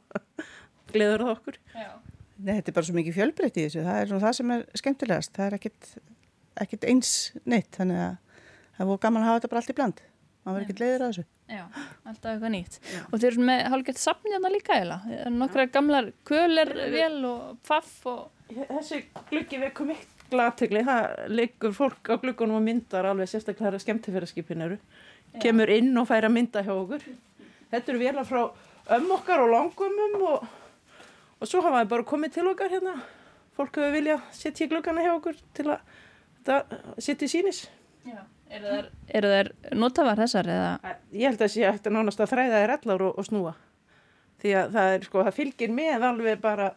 [LAUGHS] gleður það okkur. Já. Nei, þetta er bara svo mikið fjölbreytt í þessu. Það er nú það sem er skemmtilegast. Það er ekkit, ekkit eins neitt. Þannig að það er voru gaman að hafa þetta bara allt í bland. Það var ekkit leiður að þessu. Já, alltaf eitthvað nýtt. Og þeir eru með hálfgett safn hérna líka eða? Nokkra gamlar köler, vel og pfaff og... Þessi gluggi vekum mikla aðtegli, það leikur fólk á gluggunum og myndar alveg sérstaklega skemmtifæraskipin eru. Kemur inn og fær að mynda hjá okkur. Þetta eru vélar frá ömm okkar og langumum og, og svo hafa við bara komið til okkar hérna. Fólk hefur viljað setja í gluggana hjá okkur til að þetta setja í sínis. Já. Eru þær, eru þær notafar þessar eða? Ég held að sé að nánast að þræða þér allar og, og snúa. Því að það er sko, það fylgir með alveg bara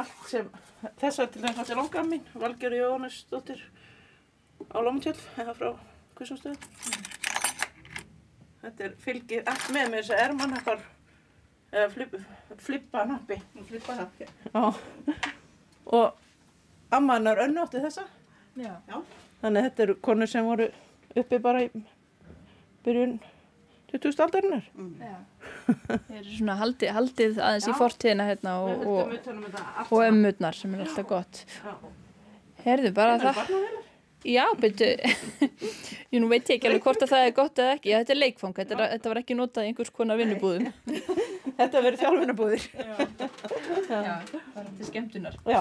allt sem, til þess að þetta er langar mín, Valgjör Jóhannesdóttir á Lómtjöld, eða frá Kvissumstöðum. Þetta er fylgir allt með með þess að ermannappar, eða flip, flippa nappi. Flippa það. Já. Og ammanar önnótti þessa. Já. Þannig að þetta eru konur sem voru uppi bara í byrjun 20. aldarinnar. Já. [LAUGHS] Þeir eru svona haldið, haldið aðeins í fortíðina hérna og, og, þetta allt og ömmurnar sem er alltaf gott. Herðu bara það. Já, byrju, [LAUGHS] ég nú veit ég ekki alveg hvort að það er gott eða ekki. Já, þetta er leikfang, þetta, er, þetta var ekki notað í einhvers konar vinnubúðum. [LAUGHS] Þetta verður þjálfunabúðir. Já, bara til skemmtunar. Já.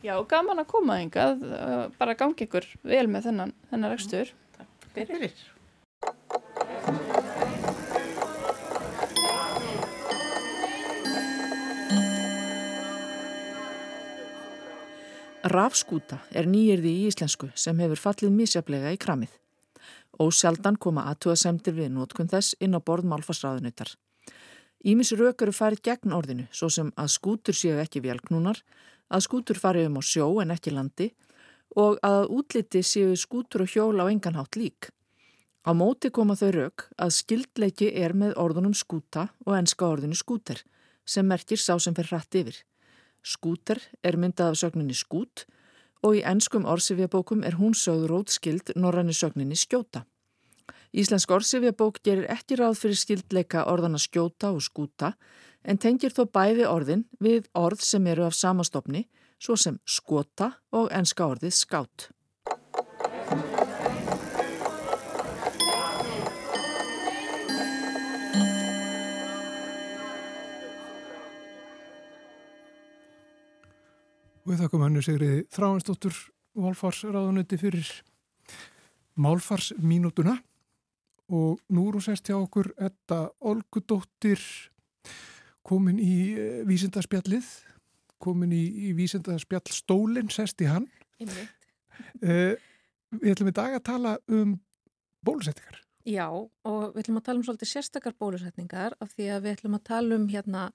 Já, gaman að koma hingað, uh, bara gangi ykkur vel með þennan, þennan rekstur. Fyrir. Rafskúta er nýjirði í íslensku sem hefur fallið misjaflega í kramið. Ósjaldan koma aðtúasemtir við nótkun þess inn á borð málfarsraðunautar. Ímis rauk eru farið gegn orðinu, svo sem að skútur séu ekki velknúnar, að skútur fari um á sjó en ekki landi og að útliti séu skútur og hjól á enganhátt lík. Á móti koma þau rauk að skildleiki er með orðunum skúta og enska orðinu skúter sem merkir sá sem fer hratt yfir. Skúter er myndað af sögninni skút og í ennskum orsifjabókum er hún sögð rótskild norranni sögninni skjóta. Íslensk orsifjabók gerir ekki ráð fyrir skildleika orðana skjóta og skúta en tengir þó bæði orðin við orð sem eru af samastofni svo sem skota og enska orðið skátt. Við þakkum hannu Sigriði Þráinsdóttur Volfarsráðunetti fyrir Málfarsmínútuna og nú hún sérst hjá okkur Edda Olgudóttir komin í eh, vísindarspjallið, komin í, í vísindarspjall stólinn, sérst í hann. Uh, við ætlum í dag að tala um bólusetningar. Já, og við ætlum að tala um svolítið sérstakar bólusetningar af því að við ætlum að tala um hérna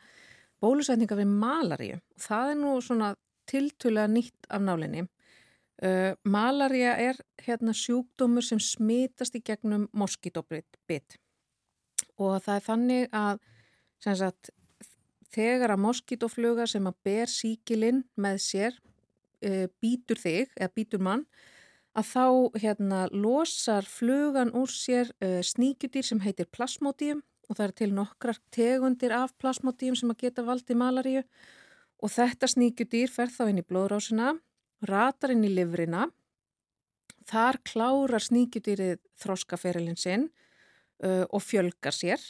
bólusetningar við malaríu. Það er nú svona tiltulega nýtt af nálinni. Uh, malaria er hérna sjúkdómur sem smitast í gegnum moskítóbit og það er þannig að sagt, þegar að moskítófluga sem að ber síkilinn með sér uh, býtur þig eða býtur mann að þá hérna losar flugan úr sér uh, sníkjudýr sem heitir plasmódíum og það er til nokkrar tegundir af plasmódíum sem að geta valdið malaríu og þetta sníkjudýr fer þá inn í blóðrásina ratar inn í livrina, þar klárar sníkjudýrið þróskaferilin sinn uh, og fjölgar sér.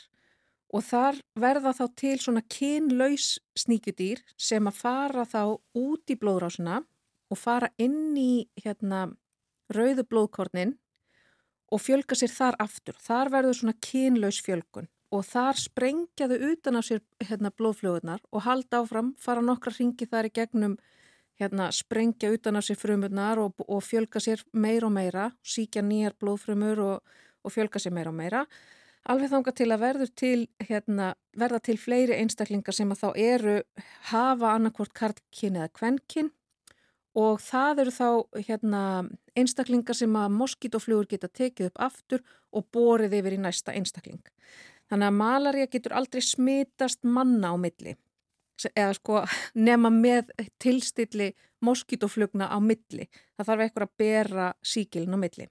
Og þar verða þá til svona kynlaus sníkjudýr sem að fara þá út í blóðrásuna og fara inn í hérna, rauðu blóðkornin og fjölga sér þar aftur. Þar verður svona kynlaus fjölgun og þar sprengjaðu utan af sér hérna, blóðflögunar og halda áfram, fara nokkra ringi þar í gegnum hérna, sprengja utan af sér frumurnar og, og fjölga sér meir og meira, síkja nýjar blóðfrumur og, og fjölga sér meir og meira. Alveg þánga til að til, hérna, verða til fleiri einstaklingar sem að þá eru hafa annarkvort karlkyn eða kvennkyn og það eru þá hérna, einstaklingar sem að moskítoflugur geta tekið upp aftur og borið yfir í næsta einstakling. Þannig að malaria getur aldrei smitast manna á milli eða sko [LAUGHS] nema með tilstilli moskítoflugna á milli. Það þarf eitthvað að bera síkilin á milli.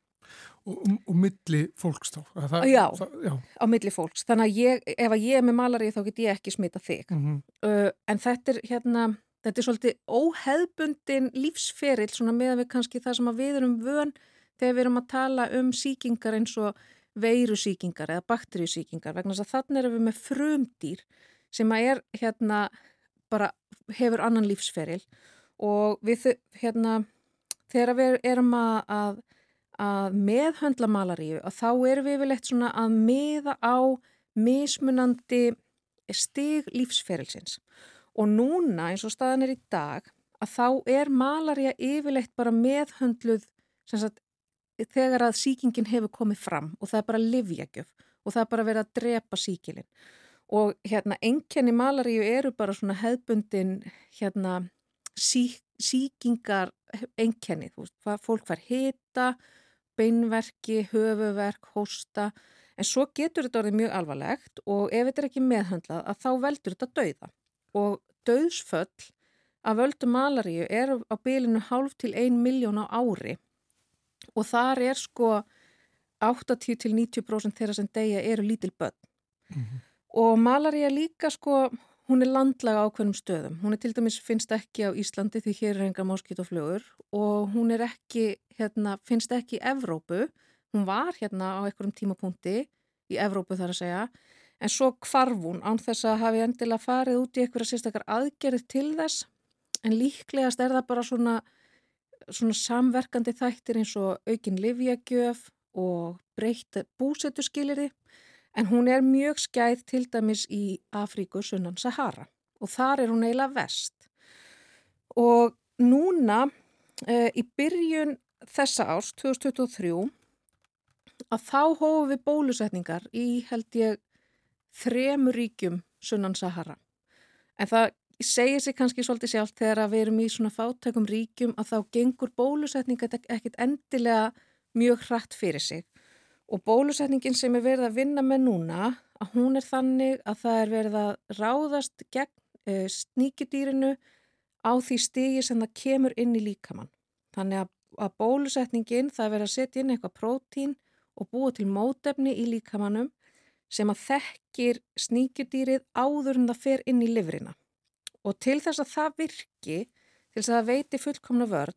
Og, og milli fólks þá? Það, já, það, já, á milli fólks. Þannig að ég, ef að ég er með malari þá get ég ekki smita þig. Mm -hmm. uh, en þetta er hérna, þetta er svolítið óheðbundin lífsferill svona með að við kannski það sem við erum vön þegar við erum að tala um síkingar eins og veirusíkingar eða bakteríusíkingar vegna þess að þannig erum við með frumdýr sem að er hérna bara hefur annan lífsferil og við hérna þegar við erum að, að, að meðhöndla malaríu að þá erum við vel eitt svona að meða á mismunandi stig lífsferilsins. Og núna eins og staðan er í dag að þá er malaríu yfirleitt bara meðhöndluð sagt, þegar að síkingin hefur komið fram og það er bara livjagjöf og það er bara verið að drepa síkilinn og hérna enkenni malaríu eru bara svona hefbundin hérna sí, síkingar enkenni, þú veist, fólk fær hita, beinverki, höfuverk, hósta en svo getur þetta orðið mjög alvarlegt og ef þetta er ekki meðhandlað að þá veldur þetta dauða. Og dauðsföll að völdu malaríu er á bylinu hálf til 1 miljón á ári og þar er sko 80 til 90% þeirra sem deyja eru lítil börn. Mm -hmm. Og malaria líka sko, hún er landlega ákveðnum stöðum. Hún er til dæmis finnst ekki á Íslandi því hér er enga moskítoflugur og hún er ekki, hérna, finnst ekki í Evrópu. Hún var hérna á einhverjum tímapunkti í Evrópu þar að segja en svo kvarf hún án þess að hafi endilega farið út í einhverja sérstakar aðgerið til þess en líklegast er það bara svona, svona samverkandi þættir eins og aukin livjagjöf og breytt búsetuskilirði En hún er mjög skæð til dæmis í Afríku sunnan Sahara og þar er hún eiginlega vest. Og núna e, í byrjun þessa árs, 2023, að þá hófum við bólusetningar í held ég þremur ríkjum sunnan Sahara. En það segir sig kannski svolítið sjálf þegar við erum í svona fátækum ríkjum að þá gengur bólusetninga ekkit endilega mjög hratt fyrir sig Og bólusetningin sem er verið að vinna með núna, að hún er þannig að það er verið að ráðast gegn uh, sníkjudýrinu á því stigi sem það kemur inn í líkamann. Þannig að, að bólusetningin það verður að setja inn eitthvað prótín og búa til mótefni í líkamannum sem að þekkir sníkjudýrið áður en það fer inn í livrina. Og til þess að það virki, til þess að það veiti fullkomna vörn,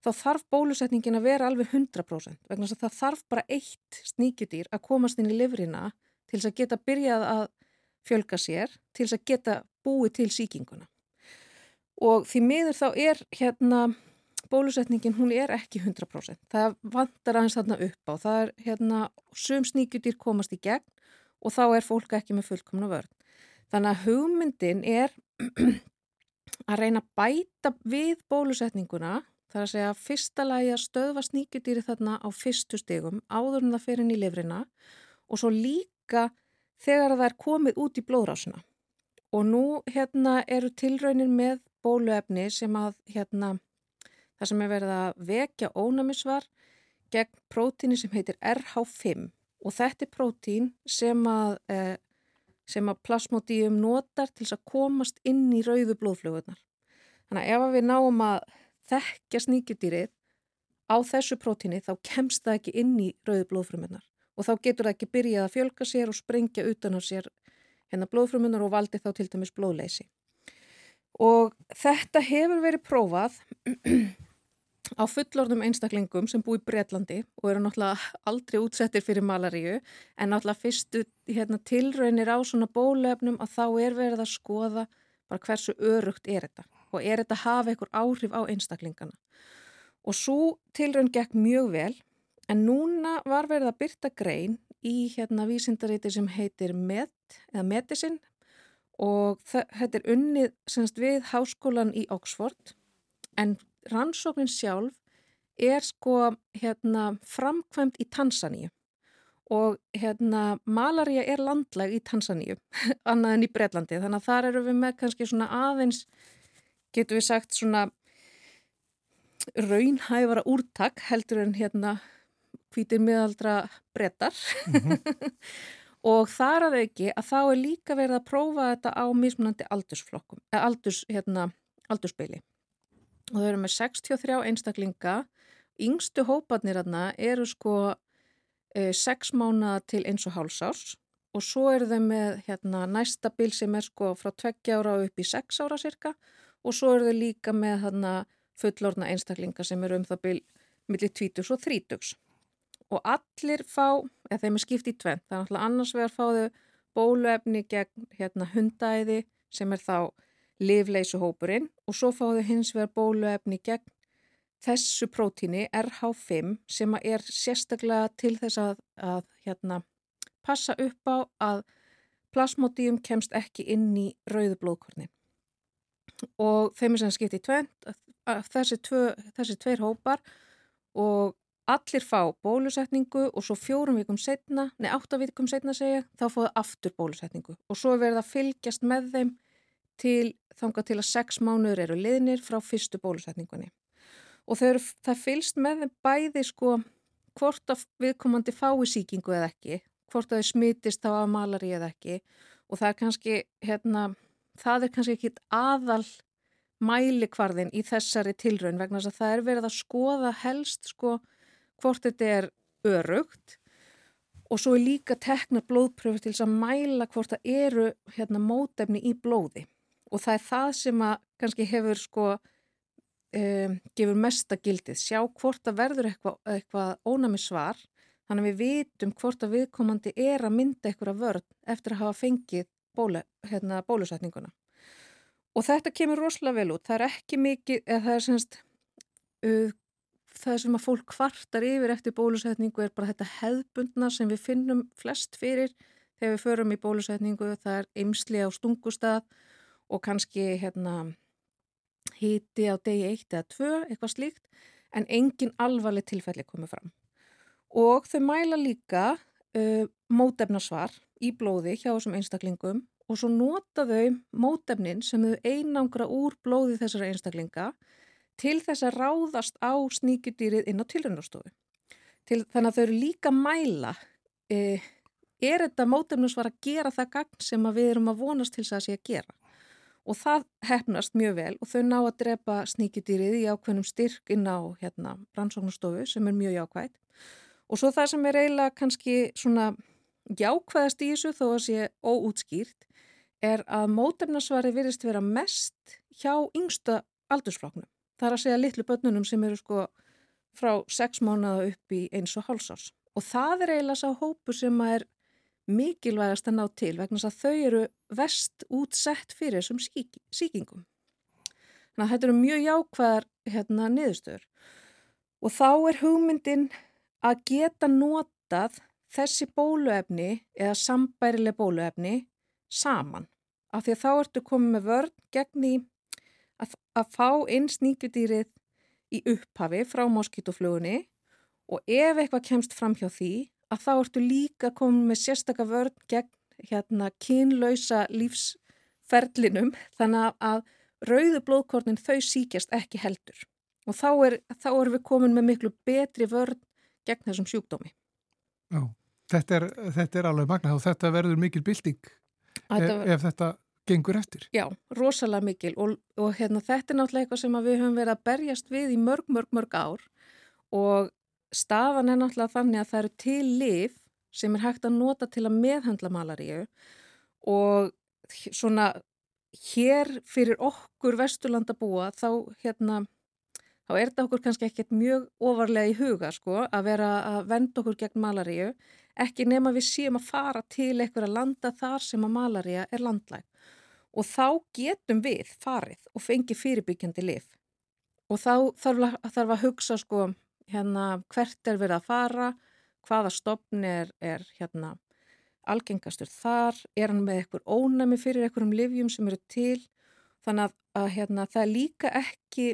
þá þarf bólusetningin að vera alveg 100% vegna þess að það þarf bara eitt sníkjudýr að komast inn í livrina til þess að geta byrjað að fjölga sér, til þess að geta búið til síkinguna. Og því miður þá er hérna bólusetningin, hún er ekki 100%. Það vantar aðeins þarna upp á. Það er hérna, sum sníkjudýr komast í gegn og þá er fólk ekki með fullkomna vörn. Þannig að hugmyndin er að reyna að bæta við bólusetninguna Það er að segja fyrsta lagi að stöðva sníkjudýri þarna á fyrstu stegum áður en það fyrir inn í lifrina og svo líka þegar það er komið út í blóðrásuna. Og nú hérna eru tilraunin með bóluefni sem að hérna það sem er verið að vekja ónæmisvar gegn prótíni sem heitir RH5 og þetta er prótín sem að, eh, sem að plasmodíum notar til að komast inn í rauðu blóðflögunar. Þannig að ef við náum að þekkja sníkjudýrið á þessu prótíni þá kemst það ekki inn í rauðu blóðfrumunar og þá getur það ekki byrjað að fjölga sér og sprengja utan á sér hérna blóðfrumunar og valdi þá til dæmis blóðleysi. Og þetta hefur verið prófað á fullorðum einstaklingum sem búi í Breitlandi og eru náttúrulega aldrei útsettir fyrir malaríu en náttúrulega fyrstu hérna, tilraunir á svona bólefnum að þá er verið að skoða bara hversu örugt er þetta og er þetta að hafa einhver áhrif á einstaklingana. Og svo tilraun gekk mjög vel en núna var verið að byrta grein í hérna vísindaríti sem heitir MED eða Medicine og þetta er unnið semst við háskólan í Oxford en rannsóknin sjálf er sko hérna framkvæmt í Tansaníu. Og hérna malaria er landlag í Tansaníu [LAUGHS] annað en í Breitlandi þannig að þar eru við með kannski svona aðeins getur við sagt svona raunhæfara úrtak heldur en hérna hvítir miðaldra brettar mm -hmm. [LAUGHS] og þar að auki að þá er líka verið að prófa þetta á mismunandi aldursflokkum, aldurs, hérna, aldursbeili og þau eru með 63 einstaklinga. Yngstu hópanir aðna eru sko e, 6 mánuða til eins og hálsárs og svo eru þau með hérna, næsta bil sem er sko frá 20 ára upp í 6 ára cirka og svo eru þau líka með þarna fullorna einstaklinga sem eru um það byrj millir 20 og 30 og allir fá, eða þeim er skipt í tvent, það er náttúrulega annars vegar fáðu bóluefni gegn hérna hundæði sem er þá livleisuhópurinn og svo fáðu hins vegar bóluefni gegn þessu prótíni RH5 sem er sérstaklega til þess að, að hérna, passa upp á að plasmodíum kemst ekki inn í rauðu blóðkornin og þeim er sem skipt í tvent þessi, tvö, þessi tveir hópar og allir fá bólusetningu og svo fjórum vikum setna, nei áttavikum setna segja, þá fáðu aftur bólusetningu. Og svo er verið að fylgjast með þeim til þanga til að sex mánuður eru liðnir frá fyrstu bólusetningunni. Og eru, það fylgst með þeim bæði sko hvort að viðkomandi fái síkingu eða ekki, hvort að þau smitist á að malari eða ekki og það er kannski hérna það er kannski ekki aðal mælikvarðin í þessari tilraun vegna þess að það er verið að skoða helst sko hvort þetta er örugt og svo er líka tekna blóðpröfu til þess að mæla hvort það eru hérna mótefni í blóði og það er það sem að kannski hefur sko um, gefur mesta gildið, sjá hvort það verður eitthvað, eitthvað ónami svar þannig að við vitum hvort að viðkomandi er að mynda eitthvað vörð eftir að hafa fengið bólu, hérna, bólusetninguna. Og þetta kemur rosalega vel út. Það er ekki mikið, eða það er semst, uh, það sem að fólk kvartar yfir eftir bólusetningu er bara þetta hefðbundna sem við finnum flest fyrir þegar við förum í bólusetningu. Það er ymsli á stungustad og kannski hérna, híti á degi 1 eða 2, eitthvað slíkt, en engin alvarleg tilfelli komið fram. Og þau mæla líka uh, mótefnarsvar í blóði hjá þessum einstaklingum og svo nota þau mótefnin sem þau einangra úr blóði þessara einstaklinga til þess að ráðast á sníkjudýrið inn á tilröndarstofu. Þannig að þau eru líka mæla, uh, er þetta mótefnarsvar að gera það gagn sem við erum að vonast til þess að sé að gera? Og það hefnast mjög vel og þau ná að drepa sníkjudýrið í ákveðnum styrk inn á hérna rannsóknastofu sem er mjög jákvægt og svo það sem er eiginlega kannski svona jákvæðast í þessu þó að sé óútskýrt er að mótefnasvari virðist vera mest hjá yngsta aldursfloknum. Það er að segja litlu börnunum sem eru sko frá sex mánuða upp í eins og hálsás og það er eiginlega sá hópu sem er mikilvægast að ná til vegna að þau eru vest útsett fyrir þessum síkingum. Þannig að þetta eru mjög jákvæðar hérna niðurstöður og þá er hugmyndin að geta notað þessi bóluefni eða sambærileg bóluefni saman af því að þá ertu komið með vörn gegn í að, að fá inn sníkjudýrið í upphafi frá moskítoflugunni og ef eitthvað kemst fram hjá því að þá ertu líka komið með sérstakka vörn gegn hérna kynlausa lífsferlinum þannig að rauðu blóðkornin þau síkjast ekki heldur og þá er, þá er við komin með miklu betri vörn gegn þessum sjúkdómi. Já, þetta er, þetta er alveg magnað og þetta verður mikil bilding ef, ef þetta gengur eftir. Já, rosalega mikil og, og hérna, þetta er náttúrulega eitthvað sem við höfum verið að berjast við í mörg, mörg, mörg ár og staðan er náttúrulega þannig að það eru til liv sem er hægt að nota til að meðhandla malaríu og svona hér fyrir okkur vesturlanda búa þá hérna þá er þetta okkur kannski ekkert mjög ofarlega í huga sko að vera að venda okkur gegn malaríu, ekki nema við séum að fara til einhverja landa þar sem að malaríu er landlæg. Og þá getum við farið og fengi fyrirbyggjandi lif og þá þarf, þarf að hugsa sko hérna hvert er verið að fara, hvaða stopn er, er hérna algengastur þar, er hann með eitthvað ónæmi fyrir einhverjum livjum sem eru til? Þannig að, að hérna, það er líka ekki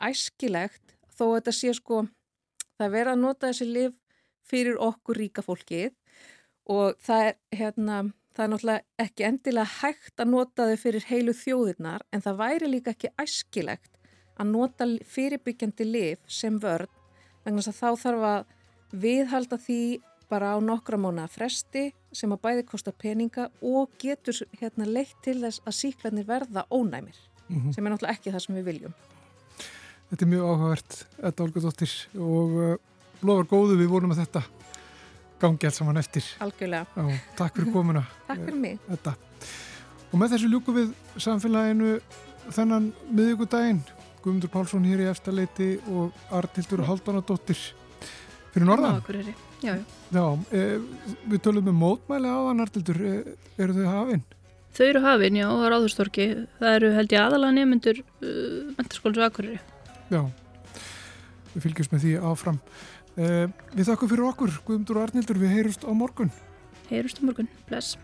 æskilegt þó að þetta sé sko það er verið að nota þessi liv fyrir okkur ríka fólkið og það er hérna það er náttúrulega ekki endilega hægt að nota þau fyrir heilu þjóðirnar en það væri líka ekki æskilegt að nota fyrirbyggjandi liv sem vörn vegna þess að þá þarf að viðhalda því bara á nokkra mánu að fresti sem að bæði kostar peninga og getur hérna leitt til þess að síklarnir verða ónæmir mm -hmm. sem er náttúrulega ekki það sem við viljum. Þetta er mjög áhugavert, Edda Olgadóttir og uh, lofar góðu við vonum að þetta gangi alls saman eftir. Algjörlega. Já, takk fyrir komuna. [LAUGHS] takk fyrir mig. Edda. Og með þessu ljúku við samfélaginu þennan miðugudaginn. Guðmundur Pálsson hér í eftirleiti og Artildur Haldanadóttir fyrir norðan. Já, já. Já, e, við tölum um mótmæli á þann Artildur, e, eru þau hafinn? Þau eru hafinn, já, á Ráðurstorki. Það eru held ég aðalega nefnundur uh, mentarskólis og akkurir. Já, við fylgjumst með því áfram. Uh, við þakkum fyrir okkur, Guðmundur og Arnildur, við heyrust á morgun. Heyrust á morgun, bless.